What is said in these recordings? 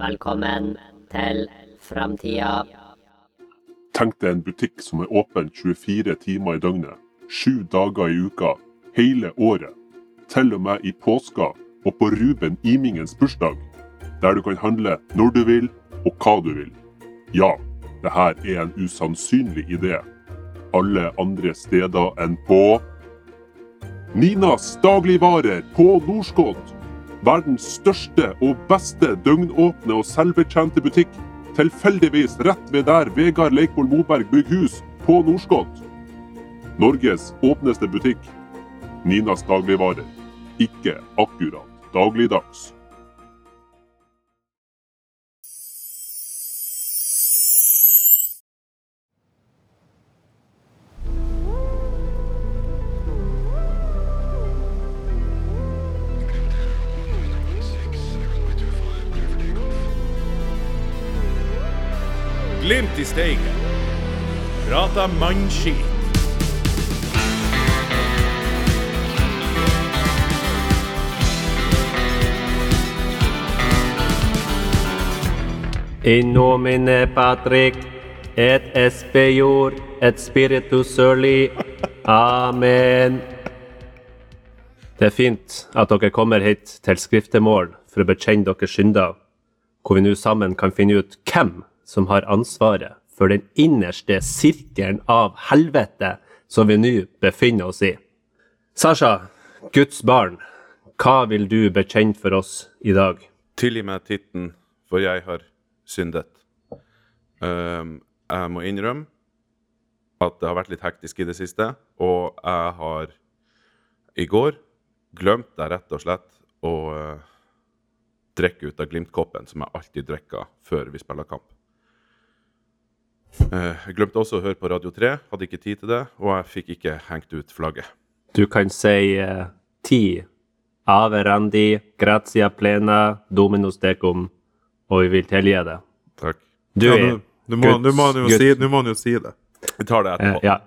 Velkommen til framtida. Tenk deg en butikk som er åpen 24 timer i døgnet, sju dager i uka, hele året. Til og med i påska og på Ruben Imingens bursdag. Der du kan handle når du vil og hva du vil. Ja, det her er en usannsynlig idé. Alle andre steder enn på Ninas dagligvarer på Norskott. Verdens største og beste døgnåpne og selvbetjente butikk. Tilfeldigvis rett ved der Vegard Leikvoll Moberg bygger hus, på Norskott. Norges åpneste butikk. Ninas dagligvarer. Ikke akkurat dagligdags. Steigen. Prata mannskit. In nomine Patrick, et espejor, et spiritus sørli. Amen. Det er fint at dere kommer hit til skriftemål for å bekjenne deres synder, hvor vi nå sammen kan finne ut hvem som har ansvaret for den innerste sirkelen av helvete som vi nå befinner oss i. Sasha, Guds barn, hva vil du bekjenne for oss i dag? Tilgi meg titten, for jeg har syndet. Ehm, jeg må innrømme at det har vært litt hektisk i det siste, og jeg har i går glemt jeg rett og slett å eh, drikke ut av Glimt-koppen, som jeg alltid drikker før vi spiller kamp. Eh, jeg glemte også å høre på Radio 3, hadde ikke tid til det, og jeg fikk ikke hengt ut flagget. Du kan si eh, ti. Ave randi, grazia plena, dominus decum, og vi vil tilgi det. Takk. Du Ja, er nå, må, nå, må han jo si, jo si det. Vi tar det eh, etterpå. Ja.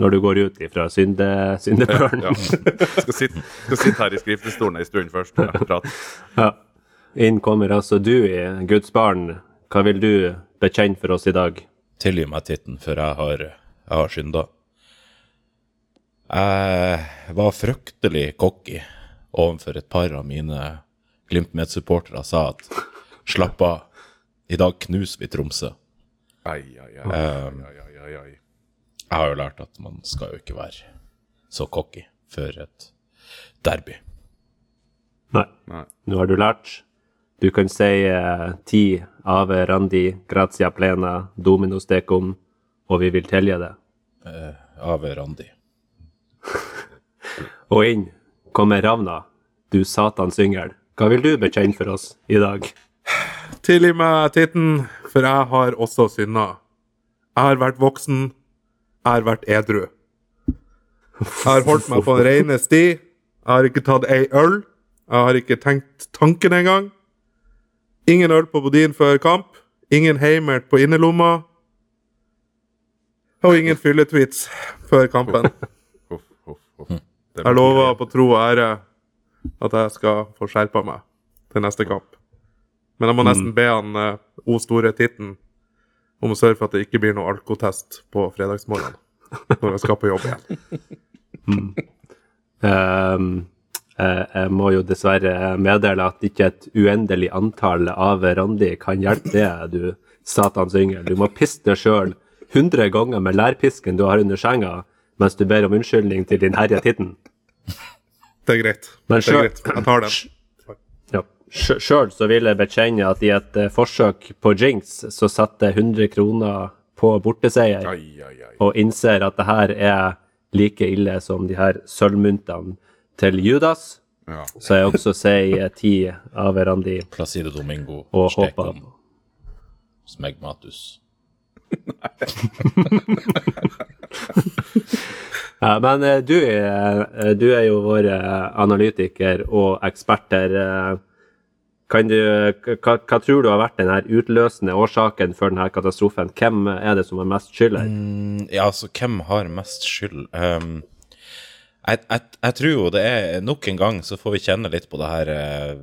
Når du går ut ifra synde, syndebørn. Ja. Skal, sitte, skal sitte her i skriftestolen ei stund først. og prate. Ja. Inn kommer altså du i Guds barn. Hva vil du bekjenne for oss i dag? Tilgi meg titten, for jeg har, jeg har synda. Jeg var fryktelig cocky overfor et par av mine Glimt-medsupportere sa at slapp av, i dag knuser vi Tromsø. Ai, ai, ai, ai, ai, ai, ai. Jeg har jo lært at man skal jo ikke være så cocky før et derby. Nei. Nei. Nå har du lært. Du kan si eh, ti ave randi, grazia plena, dominus decum, og vi vil tilgi det. Ave Randi. Og inn kommer Ravna, du satans yngel. Hva vil du bekjenne for oss i dag? Tilgi meg titten, for jeg har også synda. Jeg har vært voksen. Jeg har vært edru. Jeg har holdt meg på den rene sti. Jeg har ikke tatt ei øl. Jeg har ikke tenkt tanken engang. Ingen øl på Bodin før kamp. Ingen heimert på innerlomma. Og ingen fylletweets før kampen. Jeg lover på tro og ære at jeg skal få skjerpa meg til neste kamp. Men jeg må nesten be han eh, O store titten om å sørge for at det ikke blir noe alkotest på fredagsmorgenen når jeg skal på jobb igjen. Ehm, eh, jeg må jo dessverre meddele at ikke et uendelig antall av Randi kan hjelpe det, du satans yngel. Du må pisse deg sjøl 100 ganger med lærpisken du har under senga, mens du ber om unnskyldning til din herre titten. Det er greit. Men det er greit. Jeg tar den. Ja. Sjøl så vil jeg bekjenne at i et eh, forsøk på jinx, så satte jeg 100 kroner på borteseier, og innser at det her er like ille som de her sølvmyntene til Judas. Ja. Så jeg også sier ti av hverandre Placido Domingo, og håper Smegmatus. ja, Men eh, du, er- eh, du er jo vår eh, analytiker og eksperter. Kan du, hva, hva tror du har vært den her utløsende årsaken for denne katastrofen? Hvem er det som har mest skyld her? Ja, altså, hvem har mest skyld? Ehm, jeg, jeg, jeg tror jo det er Nok en gang så får vi kjenne litt på det her eh,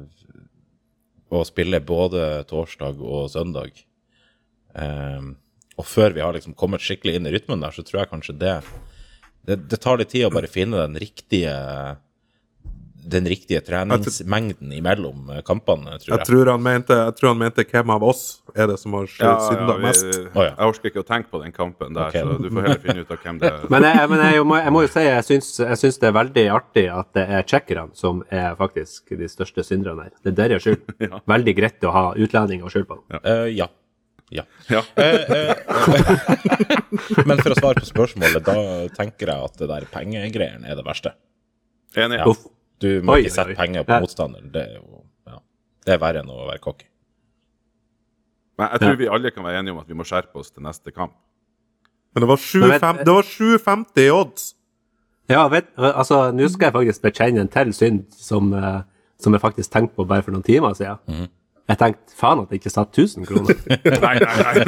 å spille både torsdag og søndag. Ehm, og før vi har liksom kommet skikkelig inn i rytmen der, så tror jeg kanskje det Det, det tar litt tid å bare finne den riktige den riktige treningsmengden imellom eh, kampene, tror Jeg jeg. tror han mente, jeg tror han mente hvem av oss er det som har synda vi- mest. Oh, ja. Jeg orker ikke å tenke på den kampen der, okay. så du får heller finne ut av hvem det er. Men, jeg, men jeg, må, jeg må jo si jeg syns, jeg syns det er veldig artig at det er tsjekkerne som er faktisk de største synderne her. Det er deres skyld. Ja. Veldig greit å ha utlendinger å skylde på. Uh, ja. ja. Ja. Eh, Men for å svare på spørsmålet, da tenker jeg at det der pengegreiene er det verste. Enig. Ja. Du må Oi, ikke sette oi. penger på Ja. motstanderen. Det er jo ja. Det er verre enn å være cocky. Men jeg tror vi alle kan være enige om at vi må skjerpe oss til neste kamp. Men det var 7,50 det var 7,50 i odds. Ja, vet, altså, nå skal jeg faktisk bekjenne en til synd som, eh, som jeg faktisk tenkte på bare for noen timer siden. Jeg tenkte faen at jeg ikke satt 1000 kroner. Nei, nei, nei.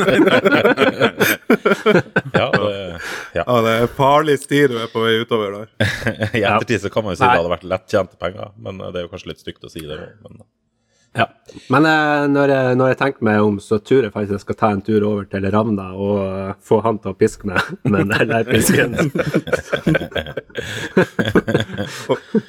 Ja, det, ja. Ja, det er farlig sti du er på vei utover der. I ettertid så kan man jo si Nei. det hadde vært lettjente penger, men eh, det er jo kanskje litt stygt å si det. Men Ja. Men eh, når, jeg, når jeg tenker meg om, så tror jeg faktisk jeg skal ta en tur over til Ravna og uh, få han til å piske meg med den der pisken.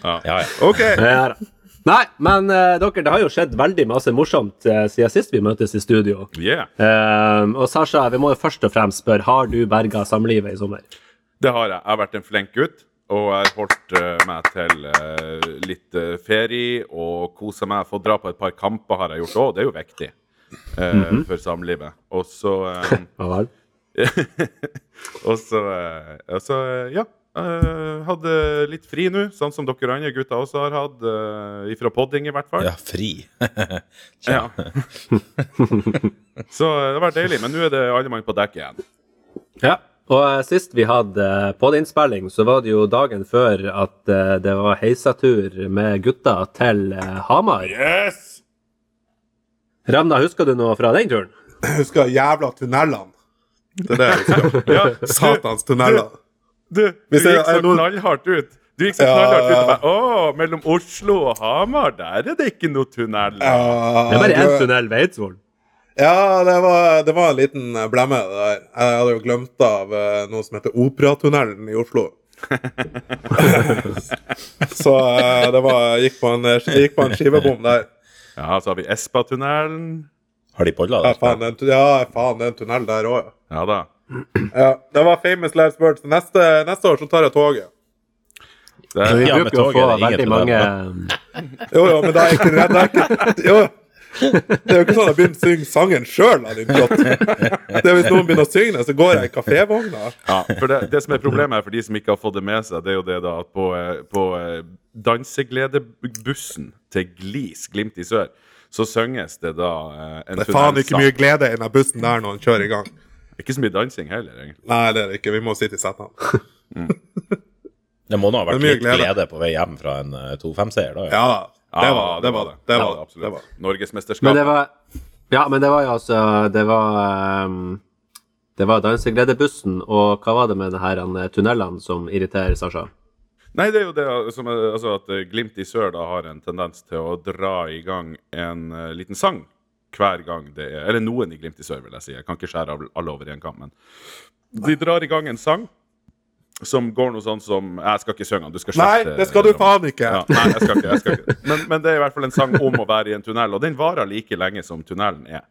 ja, ja. OK. Ja, da. Nei, men uh, dere, det har jo skjedd veldig masse morsomt uh, siden sist vi møtes i studio. Yeah. Uh, og Sasha, vi må jo først og fremst spørre, har du berga samlivet i sommer? Det har jeg. Jeg har vært en flink gutt. Og jeg har holdt meg til litt ferie og kosa meg. Fått dra på et par kamper har jeg gjort òg. Det er jo viktig eh, for samlivet. Og så Og så, ja. Eh, hadde litt fri nå, sånn som dere andre gutter også har hatt. Uh, ifra podding, i hvert fall. ja fri. Ja. så det var deilig. Men nå er det alle mann på dekk igjen. Ja. Og eh, sist vi hadde podinnspilling, så var det jo dagen før at det var heisatur med gutta til Hamar. Yes! Ravna, husker du noe fra den turen? Jeg husker jævla tunnelene. Det er det jeg husker. Ja, Satans tunneler. Du, du gikk så knallhardt ut. Du gikk så knallhardt ut bare Å, mellom Oslo og Hamar, der er det ikke noe tunnel. Det er bare én tunnel ved Eidsvoll. Ja, det var, det var en liten eh, blemme, det der. Jeg hadde jo glemt av eh, noe som heter Operatunnelen i Oslo. Så eh, det var Gikk på en, gikk på en skivebom der. Ja, så har vi Espatunnelen. Har de boller Ja, der? er ja, faen, det er en tunnel der òg, ja. Ja da. Ja. Det var famous last words. Neste, neste år så tar jeg toget. Det, Vi Ja, bruker jo å få veldig mange Jo, jo, men da er jeg ikke redd. jeg jo. Det er jo ikke sånn at jeg begynner å synge sangen sjøl, hvis noen begynner å synge den, så går jeg i kafévogna. ja, for det, det som er problemet her for de som ikke har fått det med seg, det er jo det da at på, eh, på eh, dansegledebussen til Glis, Glimt i sør, så synges det da eh, en Det er faen ikke mye glede i den bussen der når den kjører i gang. Ikke så mye dansing heller, egentlig. Nei, det er det ikke. Vi må sitte i setene. Det må nå ha vært litt glede. glede på vei hjem fra en eh, 2-5-seier, da. Ja, det var det. var det. Det var det. absolutt. Det var. Norgesmesterskap. Men det var Ja, men det var jo altså Det var um, Det var dansegledebussen, og hva var det med de her eh, tunnelene som irriterer Sasha? Nei, det er jo det som er, altså at eh, Glimt i sør da har en tendens til å dra i gang en uh, liten sang hver gang det er Eller noen i Glimt i sør, vil jeg si. Jeg kan ikke skjære alle over en kam, men de drar i gang en sang som går noe sånn som Jeg skal ikke synge den, du skal Nei, det skal du faen ikke. Ja, nei, jeg skal ikke. Jeg skal ikke. Men, men det er i hvert fall en sang om å være i en tunnel, og den varer like lenge som tunnelen er.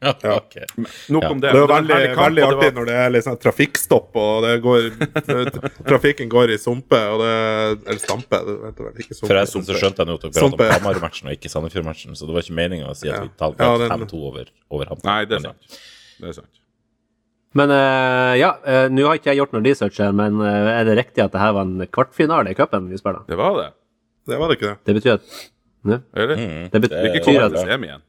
Ja, ok. Nok Ja. om det. Det er jo veldig, veldig det artig var- når det er sånn trafikkstopp, og det går Trafikken går i sumpe, og det Eller stampe, det. Forresten så skjønte jeg nå at dere pratet om. Hamar-matchen og ikke Sandefjord-matchen, så det var ikke meninga å si at vi talte Ja, den- 5-2 over, over Hamar. Nei, det er sant. Det er sant. Men uh, ja, uh, nå har ikke jeg gjort noe research her, men uh, er det riktig at det her var en kvartfinale i cupen vi spiller? Det var det. Det var det ikke det. Det betyr at? Eller? Mm, Det betyr ikke det- betyr at-.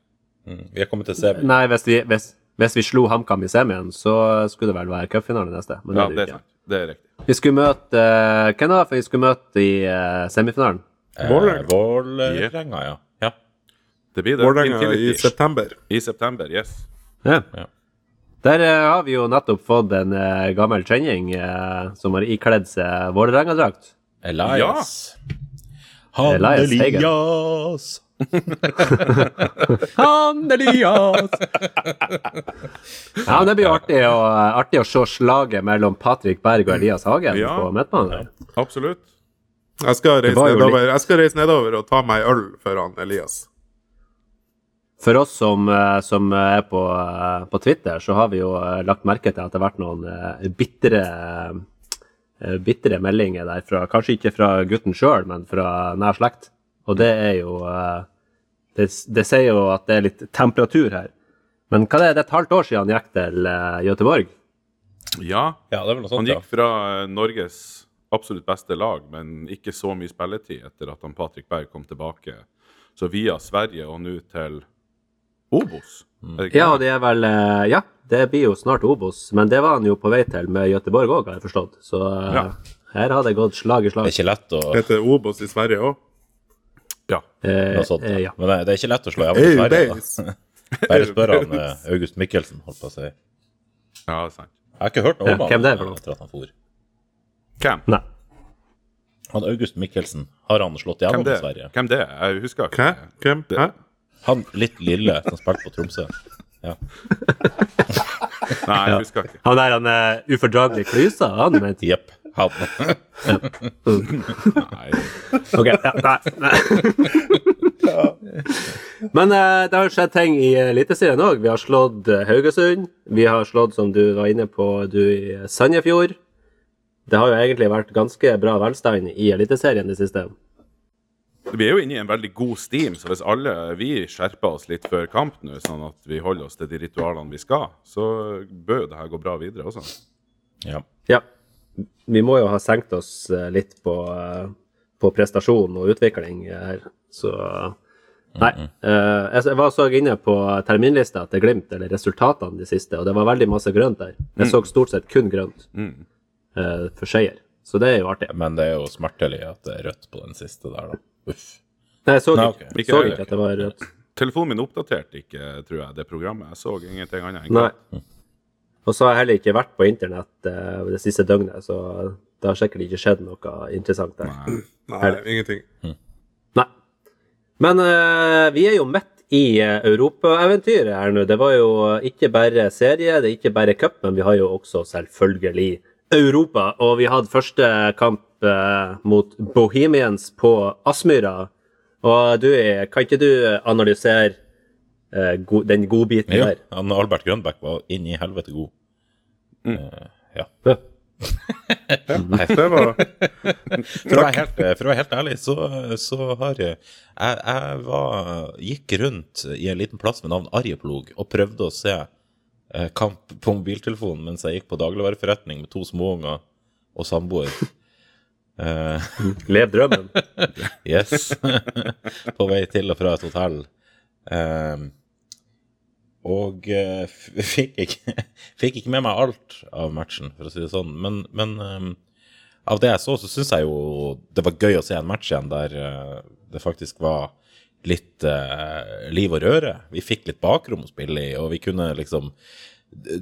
Mm, vi er kommet til semi. Nei, hvis vi, hvis, hvis vi slo HamKam i semien, så skulle det vel være cupfinale neste. Men det Ja, er det det er sant. Det er riktig. Vi skulle møte uh, Hvem da? For vi skulle møte i uh, semifinalen. Eh, Vålerenga. Ja. ja. Det blir det. Vålerenga i september. I september, yes. Ja. Ja. Der uh, har vi jo nettopp fått en uh, gammel kjenning uh, som har ikledd seg Vålerenga-drakt. Elias. Elias Hagen. Elias Han Elias! ja, det blir artig å, artig å se slaget mellom Patrick Berg og Elias Hagen Ja. på midtbanen. Absolutt. Jeg skal, reise nedover, jeg skal reise nedover og ta meg øl for han Elias. For oss som, eh, som er på, eh, på Twitter, så har vi jo eh, lagt merke til at det har vært noen bitre, bitre meldinger der fra Kanskje ikke fra gutten sjøl, men fra nær slekt. Og det er jo eh, det, det sier jo at det er litt temperatur her. Men hva er det, det er et halvt år siden han gikk til uh, Göteborg? Ja, Ja, det er vel noe han sånt, ja. gikk fra eh, Norges absolutt beste lag, men ikke så mye spilletid etter at han Patrick Berg kom tilbake. Så via Sverige og nå til Obos. Er det Ja, det? det er vel Ja, det blir jo snart Obos, men det var han jo på vei til med Göteborg òg, har jeg forstått. Så Ja. her har det gått slag i slag. Det er ikke lett å Heter Obos i Sverige òg. Ja. Eh, noe sånt, eh, ja. ja. Men det, det er ikke lett å slå hjemme i Sverige. da. Bare spør han eh, August Mikkelsen, holdt på å si. Jeg er sant. har ikke hørt noe Ja, om hvem det er han for noe? etter at han for. Hvem? Nei. Han August Mikkelsen, har han slått Hvem igjennom i Sverige? Hvem det? Jeg husker Hæ? ikke. Hvem? Hæ? Han litt lille som spilte på Tromsø. Ja. Nei, jeg husker ikke. Han der han er ufordragelig klysa, han Jepp. Han. Nei. Ok, ja, nei. nei. Men eh, det har skjedd ting i Eliteserien òg. Vi har slått eh, Haugesund. Vi har slått, som du var inne på, du i Sandefjord. Det har jo egentlig vært ganske bra velstand i Eliteserien det siste. Vi er jo inne i en veldig god steam, så hvis alle vi skjerper oss litt før kamp nå, sånn at vi holder oss til de ritualene vi skal, så bør jo det her gå bra videre også. Ja. Ja. Vi må jo ha senkt oss eh, litt på, eh, på prestasjon og utvikling her, så Nei. eh, jeg var så inne på terminlista til Glimt, eller resultatene de siste, og det var veldig masse grønt der. Jeg så stort sett kun grønt Mm. eh, for seier, så det er jo artig. Men det er jo smertelig at det er rødt på den siste der, da. Uff. Nei, jeg så Nei, ikke. Ikke så ikke at det var rødt. Telefonen min oppdaterte ikke, tror jeg, det programmet. Jeg så ingenting annet enn grønt. Og så har jeg heller ikke vært på internett eh, det siste døgnet, så det har sikkert ikke skjedd noe interessant der. Nei. Nei, ingenting. Nei. Men eh, vi er jo midt i uh, europaeventyret her nå. Det var jo ikke bare serie, det er ikke bare cup, men vi har jo også selvfølgelig Europa. Og vi hadde første kamp eh, mot Bohemians på Aspmyra. Og du, eh, kan ikke du analysere eh, go den godbiten Ja, der? han Albert Grønbæk var inn i helvete god. Eh, ja. Ja. Nei, Det var For å være helt, for å være helt ærlig, så, så har jeg jeg, jeg var, gikk rundt i en liten plass med navn Arjeplog og prøvde å se eh, kamp på mobiltelefonen mens jeg gikk på dagligvareforretning med to småunger og samboer. Eh, Lev drømmen. yes. på vei til og fra et hotell. Eh, og eh, fikk ikke, fikk ikke med meg alt av matchen, for å si det sånn. Men, men um, av det jeg så, så syns jeg jo det var gøy å se en match igjen der uh, det faktisk var litt uh, liv og røre. Vi fikk litt bakrom å spille i, og vi kunne liksom Det,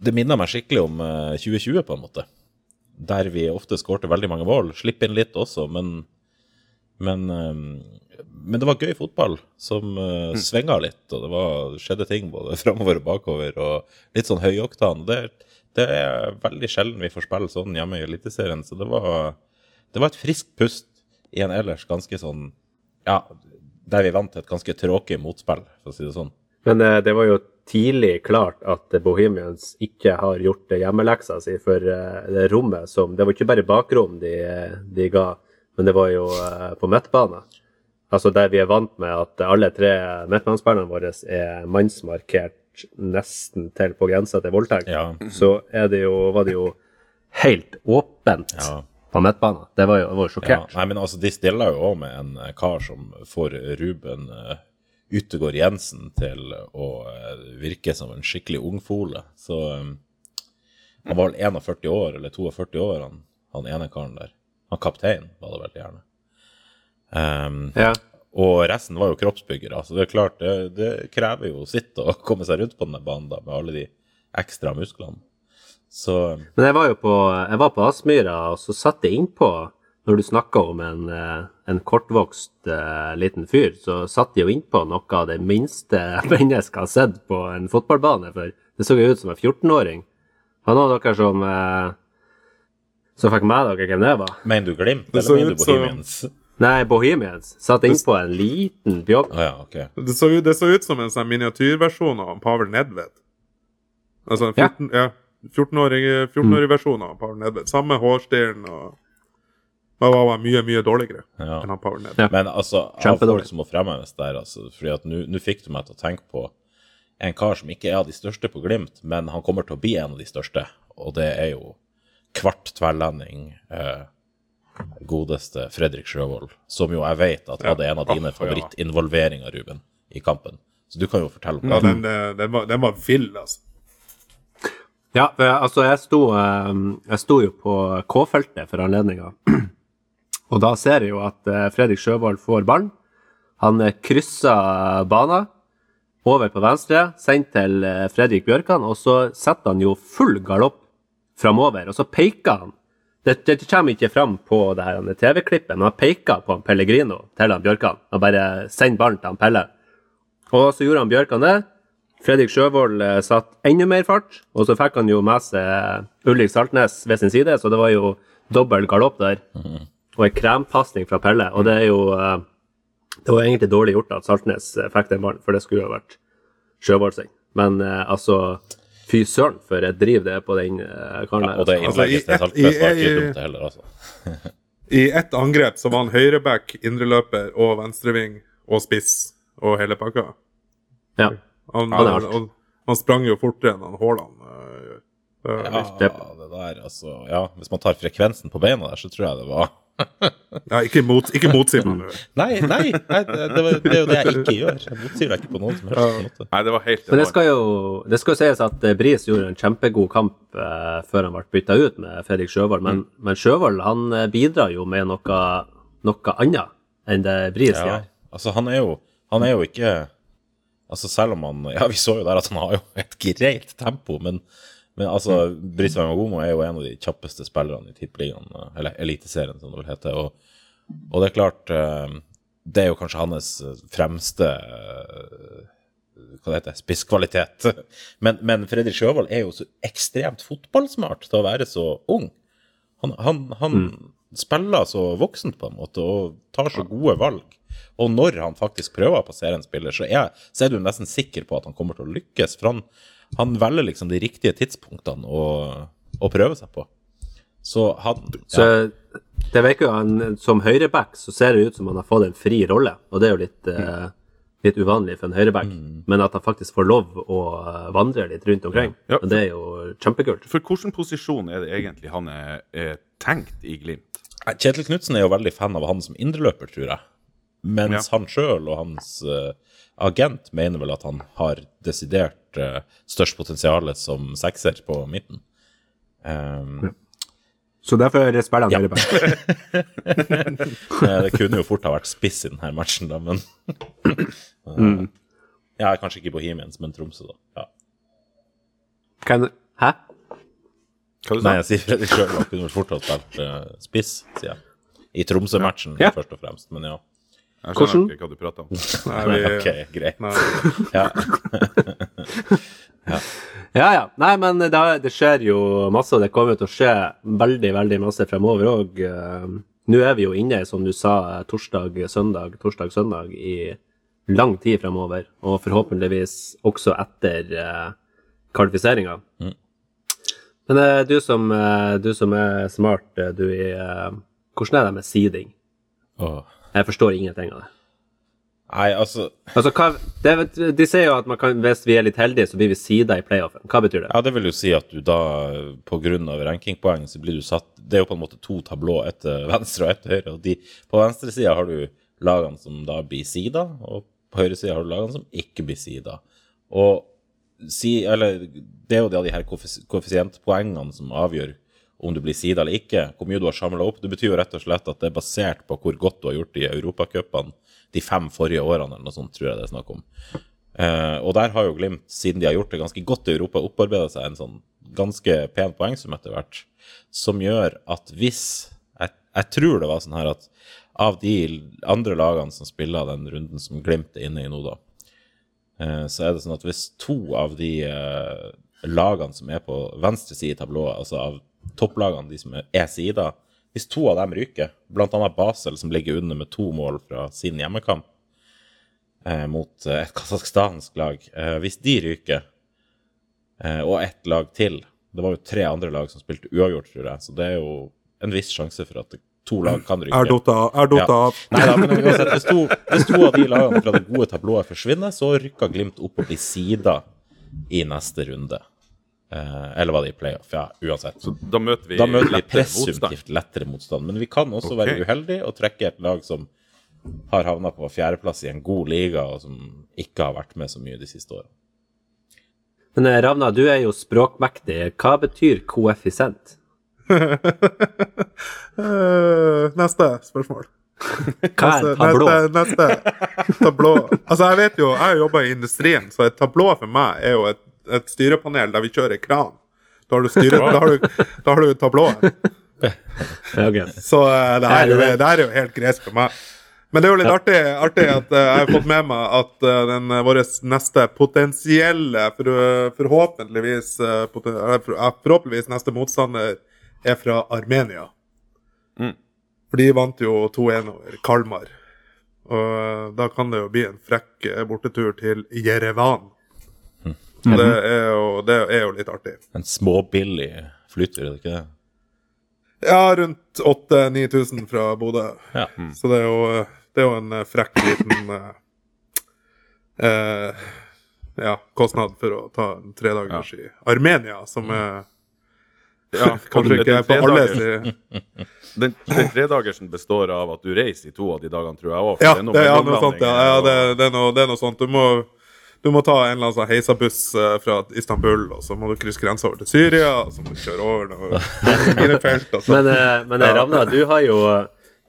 det minna meg skikkelig om uh, 2020, på en måte. Der vi ofte skårte veldig mange mål. Slipp inn litt også, men men, eh, men det var gøy fotball som uh, svinga litt, og det var, skjedde ting både framover og bakover, og litt sånn høyoktan. Det, det er veldig sjelden vi får spille sånn hjemme i Eliteserien, så det var, det var et friskt pust i en ellers ganske sånn Ja, der vi vant et ganske tråkig motspill, for å si det sånn. Men eh, det var jo tidlig klart at Bohemians ikke har gjort hjemmeleksa si for eh, det rommet som Det var ikke bare bakrom de, de ga, men det var jo eh, på midtbane. Altså der vi er vant med at alle tre midtbanespillerne våre er mannsmarkert nesten til på grensa til voldtekt, Ja. så det jo, var det jo helt åpent Ja. på midtbanen. Det var jo, var sjokkert. Ja, nei, men altså, de stiller jo òg med en eh, kar som får Ruben uh, Utegård Jensen til å eh, virke som en skikkelig ungfole. Så um, han var vel 41 år, eller 42 år, han, han ene karen der. Han kaptein var det veldig gjerne. Um, Ja. og resten var jo kroppsbyggere, så det er klart, det, det krever jo sitt å komme seg rundt på denne banen da, med alle de ekstra musklene. Så Men jeg var jo på, jeg var på Aspmyra, og så satt jeg innpå når du snakka om en, eh, en kortvokst uh, liten fyr, så satt de jo innpå noe av det minste mennesket har sett på en fotballbane. For det så jo ut som en 14-åring. Han var dere som eh, som fikk med dere hvem det var? Mener du Glimt, eller mener du som- Bohemians? Nei, Bohemians. Satt innpå en liten bjogg. Ah, ja, ok. Det så, ut- det så ut som en sånn miniatyrversjon av Pavel Nedved. Altså en 14, ja. 14-årig 14 versjon av Pavel Nedved. Samme hårstilen og Men var var mye, mye dårligere Ja. enn han Pavel Nedved. Ja. Men altså, av folk som må fremheves der, altså, fordi at nå fikk du meg til å tenke på en kar som ikke er av de største på Glimt, men han kommer til å bli en av de største, og det er jo kvart tverrlending, eh, godeste Fredrik Sjøvold, som jo jeg vet at hadde en av dine favorittinvolveringer, Ruben, i kampen. Så du kan jo fortelle om Ja, det. den, eh, den, var, den var vill, altså. Ja, for jeg, altså jeg sto, eh, jeg sto jo på K-feltet for anledninga. Og da ser jeg jo at eh, Fredrik Sjøvold får ballen. Han krysser banen over på venstre, sendt til Fredrik Bjørkan, og så setter han jo full galopp framover, og så peker han. Det, det kommer ikke fram på det her TV-klippet, men han peker på han Pellegrino til han Bjørkan. Han bare sender ballen til han Pelle. Og så gjorde han Bjørkan det. Fredrik Sjøvold eh, satt enda mer fart, og så fikk han jo med seg Ulrik Saltnes ved sin side, så det var jo dobbel galopp der. Og en krempasning fra Pelle, og det er jo eh, Det var egentlig dårlig gjort at Saltnes eh, fikk den ballen, for det skulle jo vært Sjøvold sin. Men eh, altså Fy søren, for et driv det er på den karen karen Ja, der. og det altså. innlegget til i- Saltnes var ikke dumt det heller, altså. I ett angrep så var han høyreback, indreløper og venstreving og spiss og hele pakka. Ja. Han, Ja, det er han, han sprang jo fortere enn han Haaland øh, gjør. Ja, det der, altså Ja, hvis man tar frekvensen på beina der, så tror jeg det var ja, ikke, mot, ikke motsi meg nå. Nei, nei, nei det, det, var, det er jo det jeg ikke gjør. Jeg motsier deg ikke på noen som helst måte. Nei, det var helt Men det skal jo det skal sies at eh, Bris gjorde en kjempegod kamp eh, før han ble bytta ut med Fredrik Sjøvold, men, men Sjøvold han eh, bidrar jo med noe, noe annet enn det Bris Ja, gjør. altså han er jo Han er jo ikke Altså selv om han Ja, vi så jo der at han har jo et greit tempo, men, men altså Brice Wanyama er jo en av de kjappeste spillerne i Tippeligaen, eller Eliteserien, som det vel heter. Og, og det er klart eh, Det er jo kanskje hans eh, fremste eh, hva det heter, spisskvalitet. Men, men Fredrik Sjøvold er jo så ekstremt fotballsmart til å være så ung. Han, han, han spiller så voksent på en måte og tar så gode valg. Og når han faktisk prøver å passere en spiller, så er, så er du nesten sikker på at han kommer til å lykkes. For han, han velger liksom de riktige tidspunktene å, å prøve seg på. Så han Så ja, det virker jo han, Som høyreback så ser det ut som han har fått en fri rolle, og det er jo litt, eh, litt uvanlig for en høyreback. Men at han faktisk får lov å eh, vandre litt rundt omkring, Ja. og det er jo kjempekult. For hvilken posisjon er det egentlig han er, er tenkt i Glimt? Kjetil Knutsen er jo veldig fan av han som indreløper, tror jeg. Mens Ja. han sjøl og hans eh, agent mener vel at han har desidert uh, størst potensial som sekser på midten. Um, Så derfor spiller han Ja. høyreback. Eh, Det kunne jo fort ha vært spiss i denne matchen, da, men Mm. Ja, kanskje ikke Bohemians, men Tromsø, da. Ja. Kan, hæ? Hva du Nei, jeg sier Fredrik Sjølvang kunne vel fort ha spilt eh, spiss, sier jeg. I Tromsø-matchen, Ja. først og fremst, men ja. Jeg Hvordan? skjønner ikke hva du prater om. Nei, vi, Ok, greit. nei, Ja. Ja, ja. Nei, men det, det skjer jo masse, og det kommer til å skje veldig, veldig masse fremover òg. Nå er vi jo inne, som du sa, torsdag, søndag, torsdag, søndag i lang tid fremover. Og forhåpentligvis også etter uh, kvalifiseringa. Mm. Men eh, du, som, eh, du som er smart, eh, du i eh, Hvordan er det med seeding? Åh. Jeg forstår ingenting av det. Nei, altså Altså, hva, det, De sier jo at man kan, hvis vi er litt heldige, så blir vi sida i playoffen. Hva betyr det? Ja, det vil jo si at du da, av rankingpoeng, så blir du satt Det er jo på en måte to tablå, ett venstre og ett høyre. Og de, på venstre side har du lagene som da blir sida, og på høyre side har du lagene som ikke blir sida. Og si, eller, det er jo det av de her koeffisientpoengene som avgjør om du blir sida eller ikke, hvor mye du har samla opp. Det betyr jo rett og slett at det er basert på hvor godt du har gjort i europacupene de fem forrige årene, eller noe sånt, tror jeg det er snakk om. Eh, og der har jo Glimt, siden de har gjort det ganske godt i Europa, opparbeida seg en sånn ganske pen poengsum etter hvert, som gjør at hvis jeg, Jeg tror det var sånn her at av de andre lagene som spiller den runden som Glimt er inne i nå, da, eh, så er det sånn at hvis to av de eh, lagene som er på venstre side i tablået, altså av topplagene, de som er, sida, hvis to av dem ryker, annet Basel, som ligger under med to mål fra sin hjemmekamp eh, mot eh, et kasakhstansk lag, eh, hvis de ryker, eh, og ett lag til Det var jo tre andre lag som spilte uavgjort, tror jeg, så det er jo en viss sjanse for at to lag kan ryke. Er dota er dota Ja. Nei da, men uansett, hvis to, hvis to av de lagene fra det gode tablået forsvinner, så rykker Glimt opp og blir sida i neste runde. Eh, eller var det i playoff? Ja, uansett. Så da møter vi Da møter vi lettere motstand. presumptivt lettere motstand. Men vi kan også okay. være uheldige og trekke et lag som har havna på fjerdeplass i en god liga, og som ikke har vært med så mye de siste årene. Men eh, Ravna, du er jo språkmektig. Hva betyr koeffisent? Eh, neste spørsmål. Hva er en tablå? Neste, neste tablå. Altså, jeg vet jo, jeg har jobba i industrien, så et tablå for meg er jo et, et styrepanel der vi kjører kran. Da har du styret, da har du, da har du tablået. Okay. Så eh, det, her, Er det her er jo helt gresk for meg. Men det er jo litt artig, artig at eh, jeg har fått med meg at uh, den vår neste potensielle, for, forhåpentligvis poten, Forhåpentligvis neste motstander er fra Armenia. Mm. For de vant jo 2-1 over Kalmar. Og da kan det jo bli en frekk bortetur til Jerevan. Og det, er jo, det er jo litt artig. En småbillig flytter, er det ikke det? Ja, rundt 8000-9000 fra Bodø. Ja. Så det er jo, det er jo en eh, frekk liten eh, eh, ja, kostnad for å ta en tredagers i Armenia, som er Ja, kanskje ikke på alle sider. Den, den tredagersen består av at du reiser i to av de dagene, tror jeg òg. Ja, det er ja, noe sånt. Ja, ja det, det, er noe, det er noe sånt. Du må, du må ta en eller annen sånn heisabuss eh, fra Istanbul, og så må du krysse grensa over til Syria, og så må du kjøre over noen minefelt, og sånn. Men, eh, men eh, Ravna, du har jo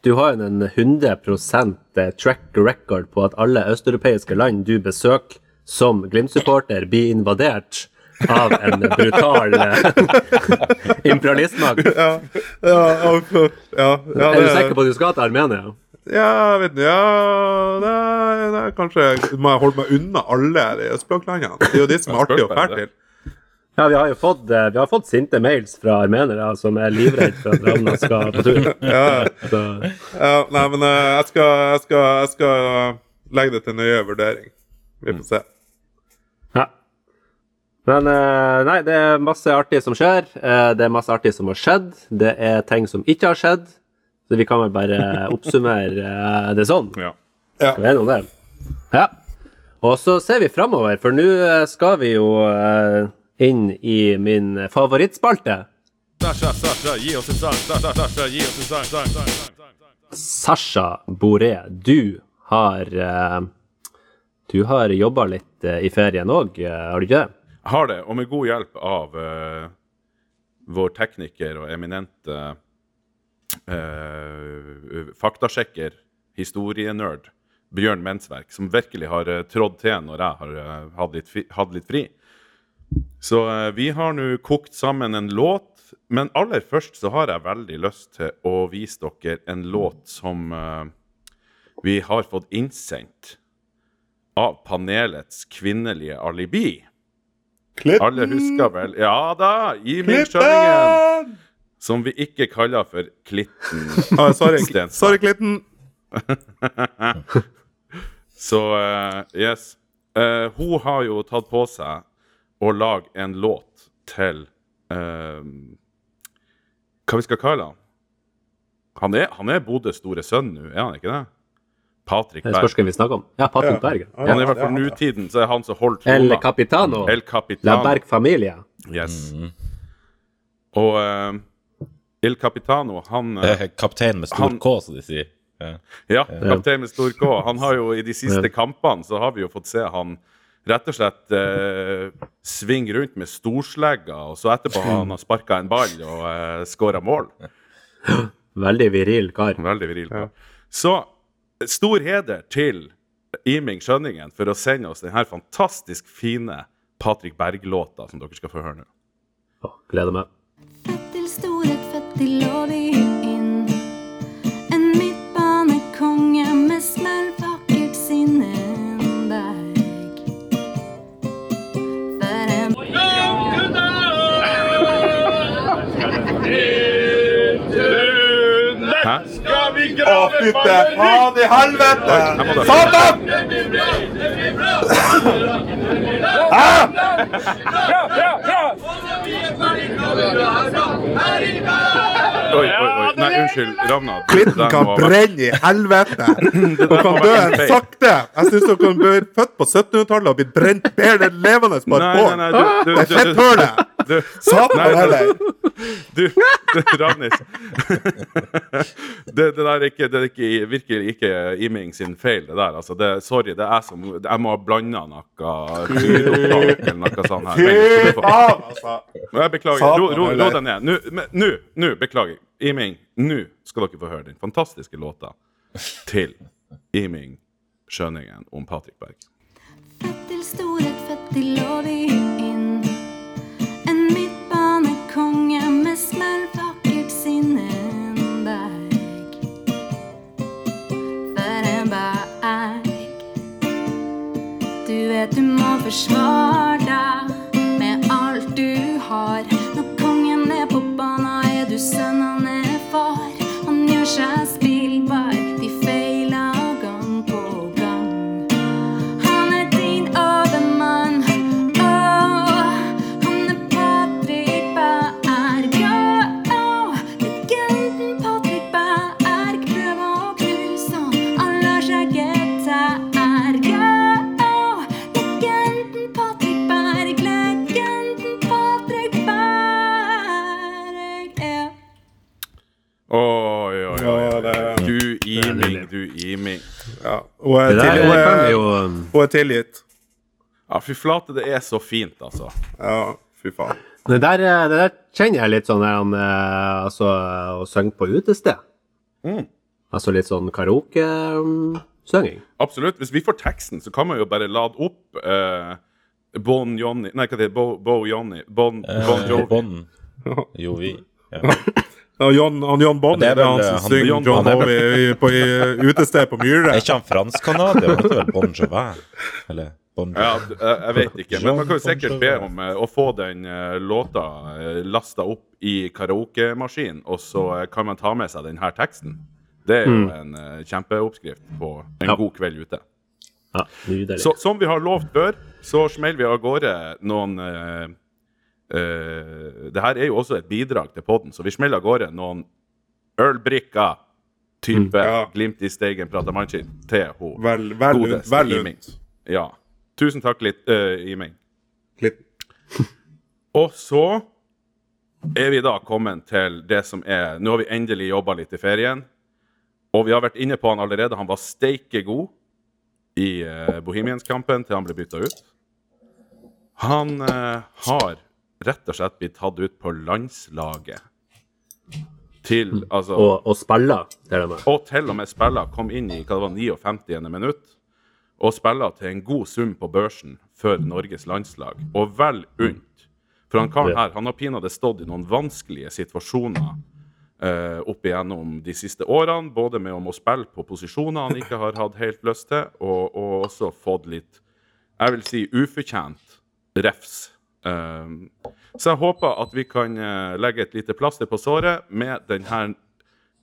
du har jo en 100% track record på at alle østeuropeiske land du besøker som Glimt-supporter, blir invadert av en brutal imperialistmakt. Ja, ja, ja, ja, ja, Er du sikker på at du skal til Armenia? Ja, vet du, Ja, det det kanskje Må jeg holde meg unna alle de østblokklandene? Det er jo de som er artige å fære til. Ja, vi har jo fått, eh, vi har fått sinte mails fra armenere som er livredde for at Ravna skal på tur. Ja, Så, ja, nei, men eh, jeg skal, jeg, skal, jeg skal legge det til nøye vurdering. Vi får se. ja. Men eh, nei, det er masse artig som skjer. Eh, Det er masse artig som har skjedd. Det er ting som ikke har skjedd. Så vi kan vel bare oppsummere eh, det sånn. Ja. Skal vi enige om det? Ja. Og så ser vi framover, for nå eh, skal vi jo eh, inn i min favorittspalte. Sasha, Sasha, gi oss en sang. Sasha, Sasha, gi oss en sang. sang, sang, sang, sang, sang. Sasha Boré, du har Du har jobba litt i ferien òg, har du ikke det? Jeg har det, og med god hjelp av uh, vår tekniker og eminente eh, faktasjekker, historienerd, Bjørn Mensverk, som virkelig har eh, trådd til når jeg har eh, hatt, litt, litt fri. Så eh, vi har nå kokt sammen en låt, men aller først så har jeg veldig lyst til å vise dere en låt som eh, vi har fått innsendt av panelets kvinnelige alibi. Alle husker vel Ja da! Jimmy Skjønningen! Som vi ikke kaller for Klitten. Ah, sorry, sorry, Klitten. Så uh, yes. Uh, hun har jo tatt på seg å lage en låt til uh, Hva vi skal kalle han? Han er, han er Bodøs store sønn nå, er han ikke det? Patrick Det spørs Berg. hvem vi snakker om. Ja, Patrick Ja. Berg. Ja. Han er i hvert fall nutiden, så er han som holdt holder El. Capitano. El Capitano. La Berg Familia. Yes. Og El Capitano, han Kaptein med stor Han- K, som de sier. Ja. Ja, kaptein med stor K. Han har jo i de siste Ja. kampene så har vi jo fått se han rett og slett eh, svinge rundt med storslegga, og så etterpå har han sparka en ball og eh, skåra mål. Veldig viril kar. Veldig viril. Kar Så stor heder til Iming Skjønningen for å sende oss denne fantastisk fine Patrick Berg-låta som dere skal få høre nå. Gleder meg. Fett til storhet, Fytte faen i helvete! Her må det- Satan! Oi, oi, oi. Nei, unnskyld. Ravna. Klitten kan brenne i helvete! Og kan dø sakte! Jeg syns dere kan bli født på 1700-tallet og blitt brent bedre levende på et bål. du, du, Det er fetthølet! Satan heller! du, Ravnis. Det, det der er ikke, det er ikke, virkelig ikke Iming sin feil, det der. Altså, det, sorry, det er jeg som Jeg må ha blanda noe lydopptak eller noe sånt her. Men, Fy faen, altså! Jeg beklager. Ro, deg ned. Nå, beklager. Iming, nå skal dere få høre den fantastiske låta til Iming Skjønningen om Patrick Berg. Født til storhet, født til vi inn. En midtbanekonge med smell, vakkert sinnenberg. For en berg. Du vet du må forsvare er tilgitt. Ja, fy flate, det er så fint, altså. Ja, fy faen. Det der, eh, det der kjenner jeg litt sånn der, han, eh, altså, å synge på utested. Mm. Altså litt sånn karaoke-synging. Absolutt. Hvis vi får teksten, så kan man jo bare lade opp eh, Bon Johnny Nei, hva det er Bo, Bo Johnny Bon, bon Eh, Jovi. Bon Jovi. Ja. Ja, John, han John Bonnie Det det er er, vel, han som eh, han- synger John John Bonny. Bowie på i, utested på Myhre. Er ikke han fransk-canadier? Han heter vel Bon Jovi? Eller Bon Ja, jeg jeg vet ikke. Men man kan jo sikkert be om eh, å få den låta lasta opp i karaokemaskin, og så eh, kan man ta med seg denne teksten. Det er jo en eh, kjempeoppskrift på en Ja. god kveld ute. Ja. Så, som vi har lovt før, så smeller vi av gårde noen eh, eh, Det her er jo også et bidrag til podden, så vi smeller av gårde noen ølbrikker. Type Ja. Glimt i steigen prata mannskinn til ho. Vel, vel, Godeste vel Iming. lunt. Ja. Tusen takk, litt, uh, Iming. Litt. Og så er vi da kommet til det som er Nå har vi endelig jobba litt i ferien. Og vi har vært inne på han allerede. Han var steike god i uh, Bohemians-kampen til han ble bytta ut. Han uh, har rett og slett blir tatt ut på landslaget. Til altså Og, og spiller, til og med. og til og med spiller kom inn i hva det var, 59. minutt og spiller til en god sum på børsen for Norges landslag. Og vel unt. For han karen her han har pinadø stått i noen vanskelige situasjoner eh, opp igjennom de siste årene. Både med om å spille på posisjoner han ikke har hatt helt lyst til, og, og også fått litt jeg vil si ufortjent refs. Um, så jeg håper at vi kan eh, legge et lite plaster på såret med denne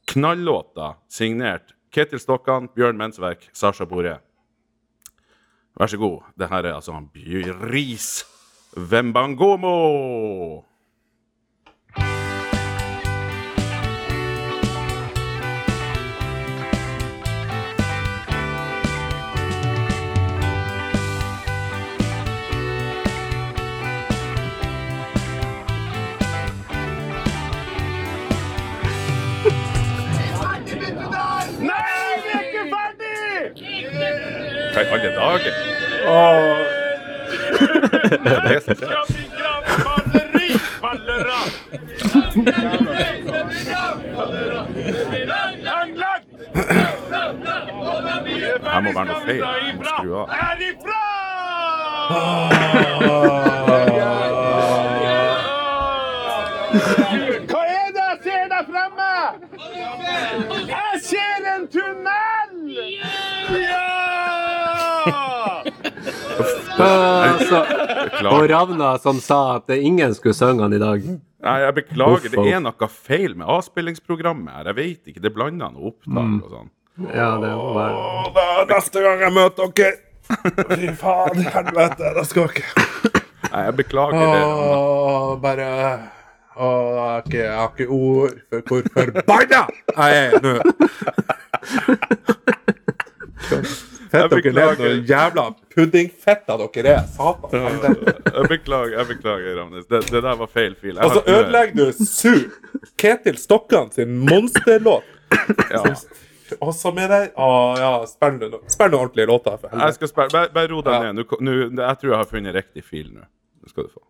knallåta signert Ketil Stokkan, Bjørn Mensverk, Sasha Bore. Vær så god. Det her er altså han Bjøris Vembangomo. Hva i alle dager? Det er. Her må være noe feil. Jeg må skru av. Hva Altså, og Ravna som sa at ingen skulle synge han i dag. Nei, jeg beklager. Det er noe feil med avspillingsprogrammet her. Jeg vet ikke. Det blander noe opptak og sånn. Ja, det var da, neste gang jeg møter dere Fy faen, helvete, da skal dere Nei, jeg beklager det. Åh, bare Åh, jeg har ikke, jeg har ikke ord for hvor forbanna jeg er nå. Fett dere ned noen jævla puddingfetta dere er. Satan. Jeg beklager, jeg beklager, Ramnes. Det, det der var feil fil. Og så ødelegger du Su, Ketil Stokkan sin monsterlåt. Ja. Og så med deg Å ja, spill noen ordentlige låter, Jeg skal spørre, bare, ro deg ned. Ko- nå, jeg tror jeg har funnet riktig fil nå. Nå skal du få.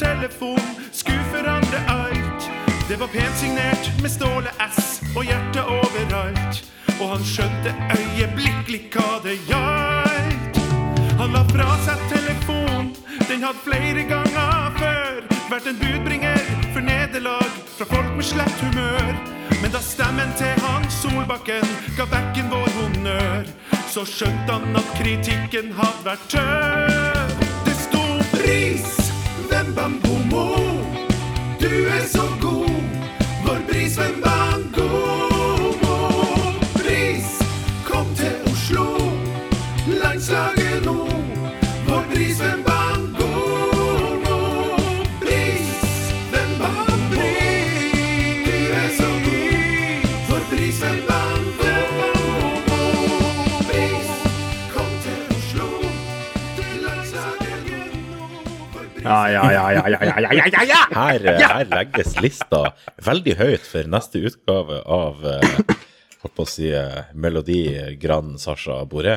Telefon skulle forandre alt. Det var pent signert med Ståle S og hjertet overalt. Og han skjønte øyeblikkelig hva det gjaldt. Han la fra seg telefon, den hadde flere ganger før vært en budbringer for nederlag fra folk med slett humør. Men da stemmen til Hans Solbakken ga bekken vår honnør, så skjønte han at kritikken hadde vært tøff. Det sto pris, bambomo, du er så god, vår bris hvem bangomo. Ja, ja, ja, ja, ja, ja, ja, ja, ja! Her, her legges lista veldig høyt for neste utgave av eh, holdt på å si eh, Melodi Grand Sasha Boré.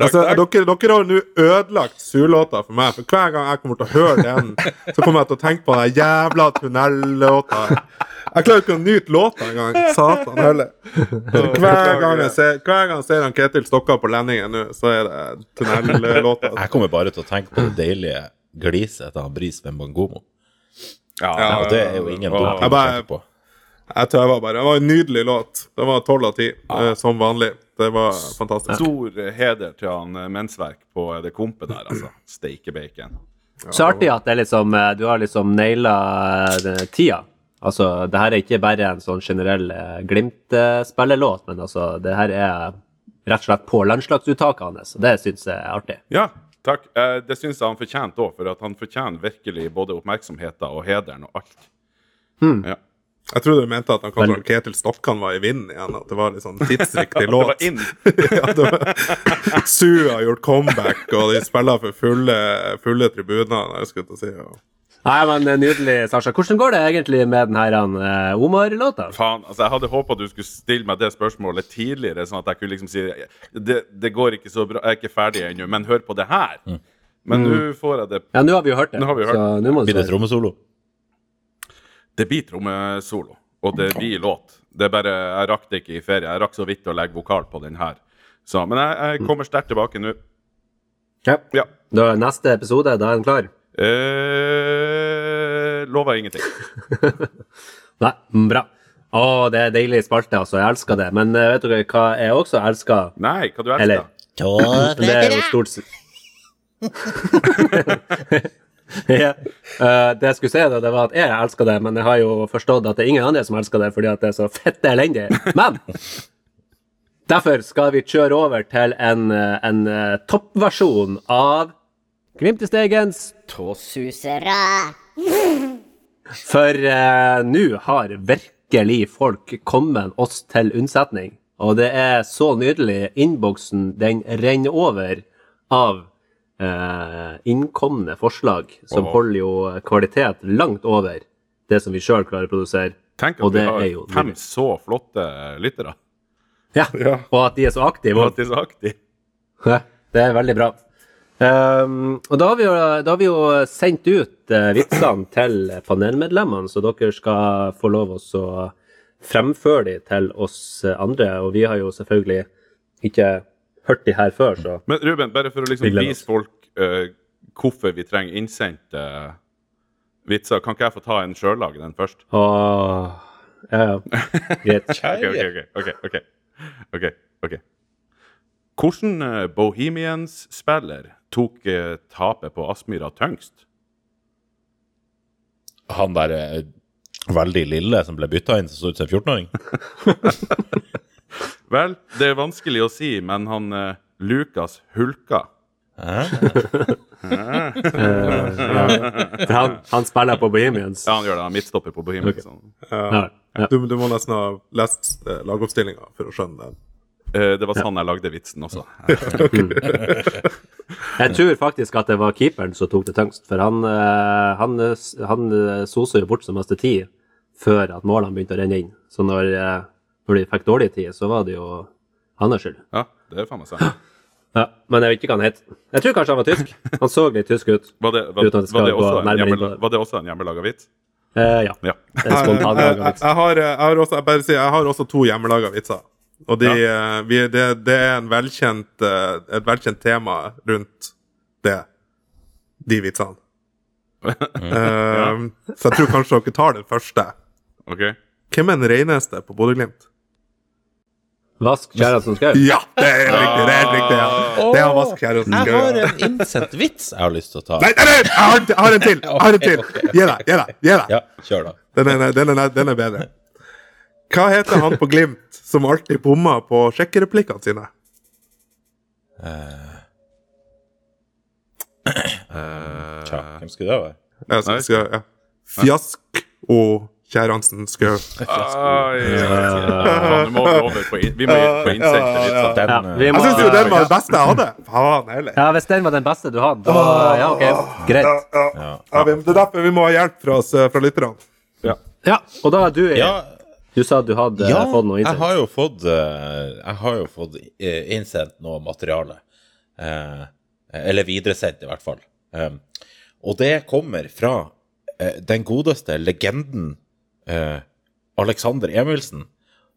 Altså, dere, dere har nå ødelagt surlåta for meg, for hver gang jeg kommer til å høre den, så kommer jeg til å tenke på den jævla tunnellåta. Jeg klarer ikke å nyte låta engang. Satan heller. Hver gang jeg ser, hver gang jeg ser han Ketil Stokka på Lendingen nå, så er det tunnellåta. Jeg kommer bare til å tenke på det deilige gliset etter han Bris Wembangomo. Ja, Og det er jo ingen dum ting å tenke på. Jeg tøver bare. Det var en nydelig låt. Det var tolv av ti, eh, som vanlig. Det var fantastisk. Stor heder til han eh, mensverk på eh, det kompet der, altså. Steikebacon. Så artig at det er liksom, eh, du har liksom naila tida. Altså, det her er ikke bare en sånn generell Glimt-spillelåt, men altså, det her er rett og slett på landslagsuttaket hans, og det syns jeg er artig. Ja, takk. Det syns jeg han fortjente òg, for at han fortjener virkelig både oppmerksomheten og hederen og alt. Ja. Jeg trodde du mente at han kanskje Ketil Stokkan var i vinden igjen. At det var litt sånn tidsriktig Det låt. ja, det var... Su har gjort comeback, og de spiller for fulle, fulle tribuner. Jeg skulle til å si. Ja. Nei, men eh, Nydelig, Sasha. Hvordan går det egentlig med den her eh, Omar-låta? Faen, altså Jeg hadde håpa du skulle stille meg det spørsmålet tidligere, sånn at jeg kunne liksom si det, det går ikke så bra, jeg er ikke ferdig ennå, men hør på det her. Men nå får jeg det Ja, nå har vi jo hørt det. Nå har vi hørt så nå må du Blir det trommesolo? Det blir trommesolo, og det blir låt. Det er bare, Jeg rakk det ikke i ferie. Jeg rakk så vidt å legge vokal på den her. Så, men jeg, jeg kommer sterkt tilbake nå. Ja. Ja. Da er neste episode, da er den klar? Eh, lover ingenting. Nei, mm, bra. Å, det er deilig spalte, altså. Jeg elsker det. Men eh, vet dere hva jeg også elsker? Nei, hva du elsker? Eller Det er jo stort ja. uh, det jeg skulle si, da, det var at jeg elsker det, men jeg har jo forstått at det er ingen andre som elsker det, fordi at det er så fette elendig. Men derfor skal vi kjøre over til en, eh, en eh, toppversjon av Glimtestegens Tåsusere. For uh, nå har virkelig folk kommet oss til unnsetning. Og det er så nydelig. Innboksen den renner over av eh, innkomne forslag, som Åh. holder jo kvalitet langt over det som vi sjøl klarer å produsere. Tenk at Og vi har jo fem så flotte lyttere. Ja, Og at de er så aktive. Og at de er så aktive. Ja, det er veldig bra. Um, og da har, vi jo, har vi jo sendt ut uh, vitsene til panelmedlemmene, så dere skal få lov å fremføre de til oss andre. Og vi har jo selvfølgelig ikke hørt de her før, så Men Ruben, bare for å liksom vise folk uh, hvorfor vi trenger innsendte vitser, kan ikke jeg få ta en sjøl, lage den først? Åh, ja, ja. Greit. Ok, ok, ok, ok, ok, ok, ok. Hvordan eh, Bohemians-spiller tok eh, tapet på Aspmyra tyngst? Han der eh, veldig lille som ble bytta inn, som så ut som en 14-åring. Vel, det er vanskelig å si, men han eh, Lukas Hulka For han, han spiller på Bohemians. Ja, han gjør det. Han er midtstopper på Bohemians. Ja, ja. Du, du må nesten ha lest eh, lagoppstillinga for å skjønne den. Eh, det var sånn jeg lagde vitsen også. Jeg tror faktisk at det var keeperen som tok det tyngst, for han, eh, han, eh, han eh, sosa jo bort som meste tid før at målene begynte å renne inn. Så når, eh, når de fikk dårlig tid, så var det jo hans skyld. Ja, det er faen meg sant. Ja, men jeg vet ikke hva han het. Jeg tror kanskje han var tysk. Han så litt tysk ut. Var det, var, Uten at jeg skal gå nærmere inn på det. var det også en hjemmelaga vits? Eh, ja. Ja. En spontan jeg, laga vits. jeg, har, jeg, har også, jeg, bare sier, jeg har også to hjemmelaga vitser. Og de, ja. vi, det, det er en velkjent, eh, et velkjent tema rundt det. De vitsene. Eh, Så jeg tror kanskje dere tar den første. Okay. Hvem er den reneste på Bodø-Glimt? Vask kjæresten Skau. Ja, det er helt riktig! Det er helt riktig, ja. Det er Vask Kjærandsen Jeg har en innsett vits jeg har lyst til å ta. Nei, nei, nei, jeg har, jeg har en til! Jeg har en til! Gi deg, gi deg! gi deg. Ja, kjør da. Den er, den, er, den er bedre. Hva heter han på Glimt som alltid bomma på sjekkereplikkene sine? Tja, hvem skulle det være? Jeg skal, skal, ja. Fjask og Kjæransen Skau. Ai, faen, du må over på, in- må på innsendte vitser. Den, Ja, eh, Jeg syns jo den var den beste jeg hadde. Faen heller. ja, hvis den var den beste du hadde, da Ja, OK. Greit. Ja, ja. Ja, vi- det er derfor vi må ha hjelp fra, oss, eh, fra lytterne. Ja, og da er du i Du sa at du hadde ja, fått noe jeg innsendt. har jo fått, eh, jeg har jo fått eh, innsendt noe materiale. Eh, eller videresendt, i hvert fall. Um, og det kommer fra eh, den godeste legenden eh, Alexander Emilsen.